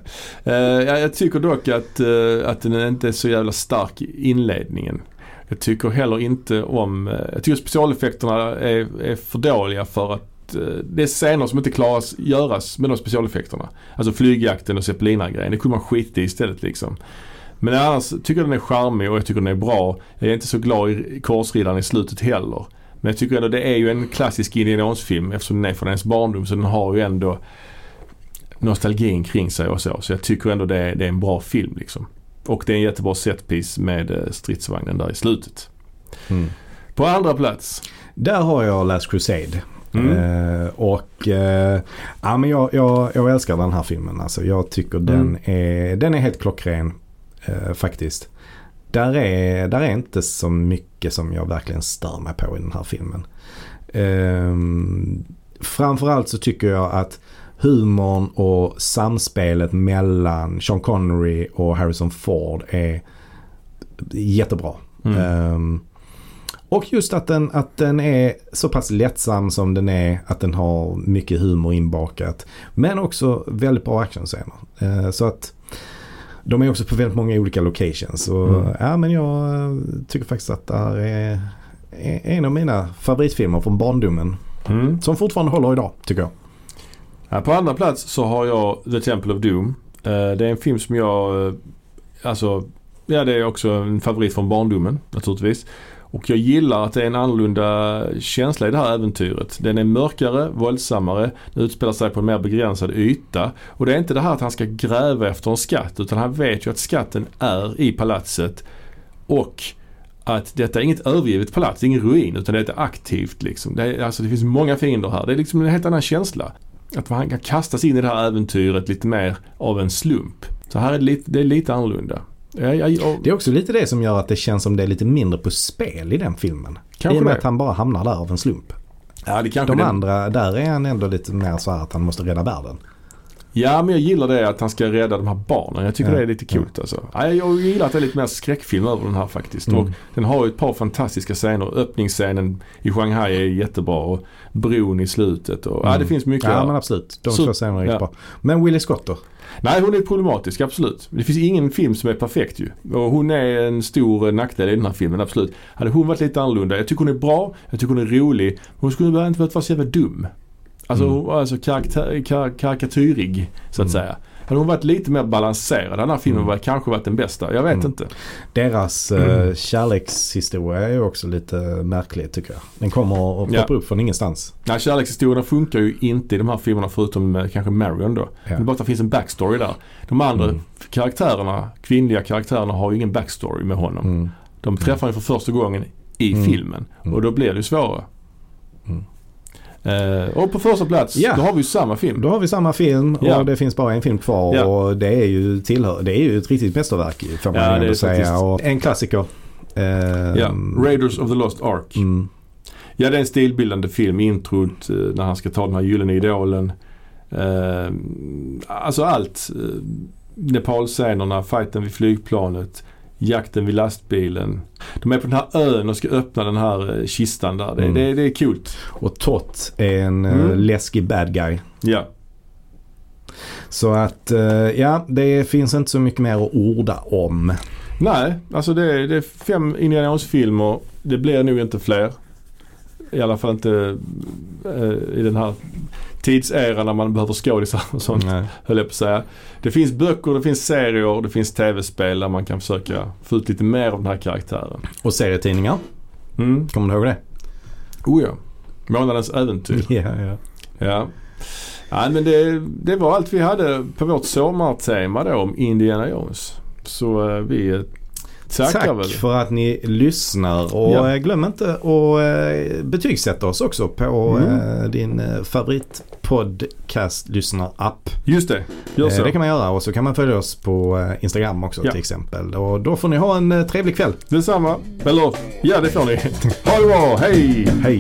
S2: Eh, ja, jag tycker dock att, eh, att den inte är så jävla stark i inledningen. Jag tycker heller inte om, jag tycker specialeffekterna är, är för dåliga för att det är scener som inte klaras göras med de specialeffekterna. Alltså flygjakten och zeppelinargrejen. Det kunde man skita i istället liksom. Men annars tycker jag den är charmig och jag tycker den är bra. Jag är inte så glad i korsriddaren i slutet heller. Men jag tycker ändå det är ju en klassisk Indiana Jones-film eftersom den är från ens barndom så den har ju ändå nostalgin kring sig och så. Så jag tycker ändå det är, det är en bra film liksom. Och det är en jättebra setpiece med eh, stridsvagnen där i slutet.
S1: Mm.
S2: På andra plats.
S1: Där har jag Last Crusade.
S2: Mm.
S1: Eh, och eh, ja, men jag, jag, jag älskar den här filmen. Alltså, jag tycker den,
S2: Mm.
S1: är, den är helt klockren eh, faktiskt. Där är, där är inte så mycket som jag verkligen stör mig på i den här filmen. Ehm, framförallt så tycker jag att humorn och samspelet mellan Sean Connery och Harrison Ford är jättebra.
S2: Mm.
S1: Ehm, och just att den, att den är så pass lättsam som den är. Att den har mycket humor inbakat. Men också väldigt bra actionscener. Eh, så att de är också på väldigt många olika locations. Och,
S2: Mm.
S1: ja, men jag eh, tycker faktiskt att det här är, är en av mina favoritfilmer från barndomen.
S2: Mm.
S1: Som fortfarande håller idag tycker jag.
S2: Ja, på andra plats så har jag The Temple of Doom. Eh, det är en film som jag, eh, alltså, ja det är också en favorit från barndomen naturligtvis. Och jag gillar att det är en annorlunda känsla i det här äventyret. Den är mörkare, våldsammare, den utspelar sig på en mer begränsad yta. Och det är inte det här att han ska gräva efter en skatt utan han vet ju att skatten är i palatset. Och att detta är inget övergivet palats, ingen ruin utan det är aktivt liksom. Det, är, alltså, det finns många fiender här. Det är liksom en helt annan känsla. Att han kan kastas in i det här äventyret lite mer av en slump. Så här är det lite, det är lite annorlunda. Ja, ja, ja,
S1: Det är också lite det som gör att det känns som det är lite mindre på spel i den filmen.
S2: Kanske
S1: I och med
S2: det.
S1: att han bara hamnar där av en slump.
S2: ja, det kanske
S1: De
S2: det.
S1: andra, där är han ändå lite mer så här att han måste rädda världen.
S2: Ja, men jag gillar det att han ska rädda de här barnen. Jag tycker
S1: Ja.
S2: det är lite coolt alltså. Ja, jag gillar att det är lite mer skräckfilm över den här faktiskt.
S1: Mm.
S2: Och den har ju ett par fantastiska scener. Öppningsscenen i Shanghai är jättebra och bron i slutet. Och, Ja, det
S1: Mm.
S2: finns mycket.
S1: Ja
S2: där.
S1: men absolut. De
S2: Så-
S1: två scenerna är
S2: ja.
S1: bra. Men Willie Scott då?
S2: Nej, hon är problematisk, absolut. Det finns ingen film som är perfekt ju. Och hon är en stor nackdel i den här filmen, absolut. Hade hon varit lite annorlunda, jag tycker hon är bra, jag tycker hon är rolig. Hon skulle inte behövt vara så jävla dum. Alltså,
S1: Mm.
S2: hon- alltså karaktär, kar, karikatyrig, så att
S1: Mm.
S2: säga. Hade hon varit lite mer balanserad, den här filmen
S1: Mm.
S2: var, kanske varit den bästa. Jag vet
S1: Mm.
S2: inte.
S1: Deras
S2: Mm.
S1: eh, kärlekshistoria är ju också lite märklig tycker jag. Den kommer att
S2: Ja.
S1: poppa upp från ingenstans.
S2: Nej, kärlekshistorierna funkar ju inte i de här filmerna förutom kanske Marion då. Det är bara att det finns en backstory där. De andra
S1: Mm.
S2: karaktärerna, kvinnliga karaktärerna har ju ingen backstory med honom.
S1: Mm.
S2: De träffar honom för första gången i
S1: Mm.
S2: filmen.
S1: Mm.
S2: Och då blir det ju svårare. Eh, och på första plats,
S1: Ja.
S2: då har vi samma film.
S1: Då har vi samma film och
S2: Ja.
S1: det finns bara en film kvar
S2: Ja.
S1: och det är ju, tillhör, det är ju ett riktigt mästerverk får man
S2: Ja,
S1: ändå säga. Och en klassiker.
S2: Ja, Raiders of the Lost Ark.
S1: mm,
S2: Ja, det är en stilbildande film. Introt eh, när han ska ta den här gyllene idolen. Eh, alltså allt. Eh, Nepalscenerna, fighten vid flygplanet, jakten vid lastbilen. De är på den här ön och ska öppna den här eh, kistan där. Det,
S1: Mm.
S2: det, det är kul.
S1: och Tott är en eh,
S2: Mm.
S1: läskig bad guy.
S2: Ja.
S1: Så att eh, ja, det finns inte så mycket mer att orda om.
S2: Nej, alltså det är, det är fem Indiana Jones-filmer. Det blir nog inte fler. I alla fall inte eh, i den här tidseran när man behöver skådisar och sånt.
S1: Nej.
S2: höll jag på att säga. Det finns böcker, det finns serier, det finns tv-spel där man kan försöka få ut lite mer av den här karaktären.
S1: Och serietidningar,
S2: Mm.
S1: kommer du ihåg det?
S2: Oh ja. Månadens äventyr.
S1: Ja, ja.
S2: Ja. ja men det, det var allt vi hade på vårt sommartema då om Indiana Jones. Så eh, vi eh, tackar
S1: Tack för att ni lyssnar och
S2: Ja.
S1: eh, glöm inte att eh, betygsätta oss också på
S2: Mm.
S1: eh, din eh, favoritpodcast-lyssnar-app.
S2: Just det, gör så.
S1: Det kan man göra och så kan man följa oss på Instagram också
S2: Ja.
S1: till exempel. Och då får ni ha en trevlig kväll.
S2: Detsamma. Eller ja, det får ni. Ha det bra. Hej!
S1: Hej!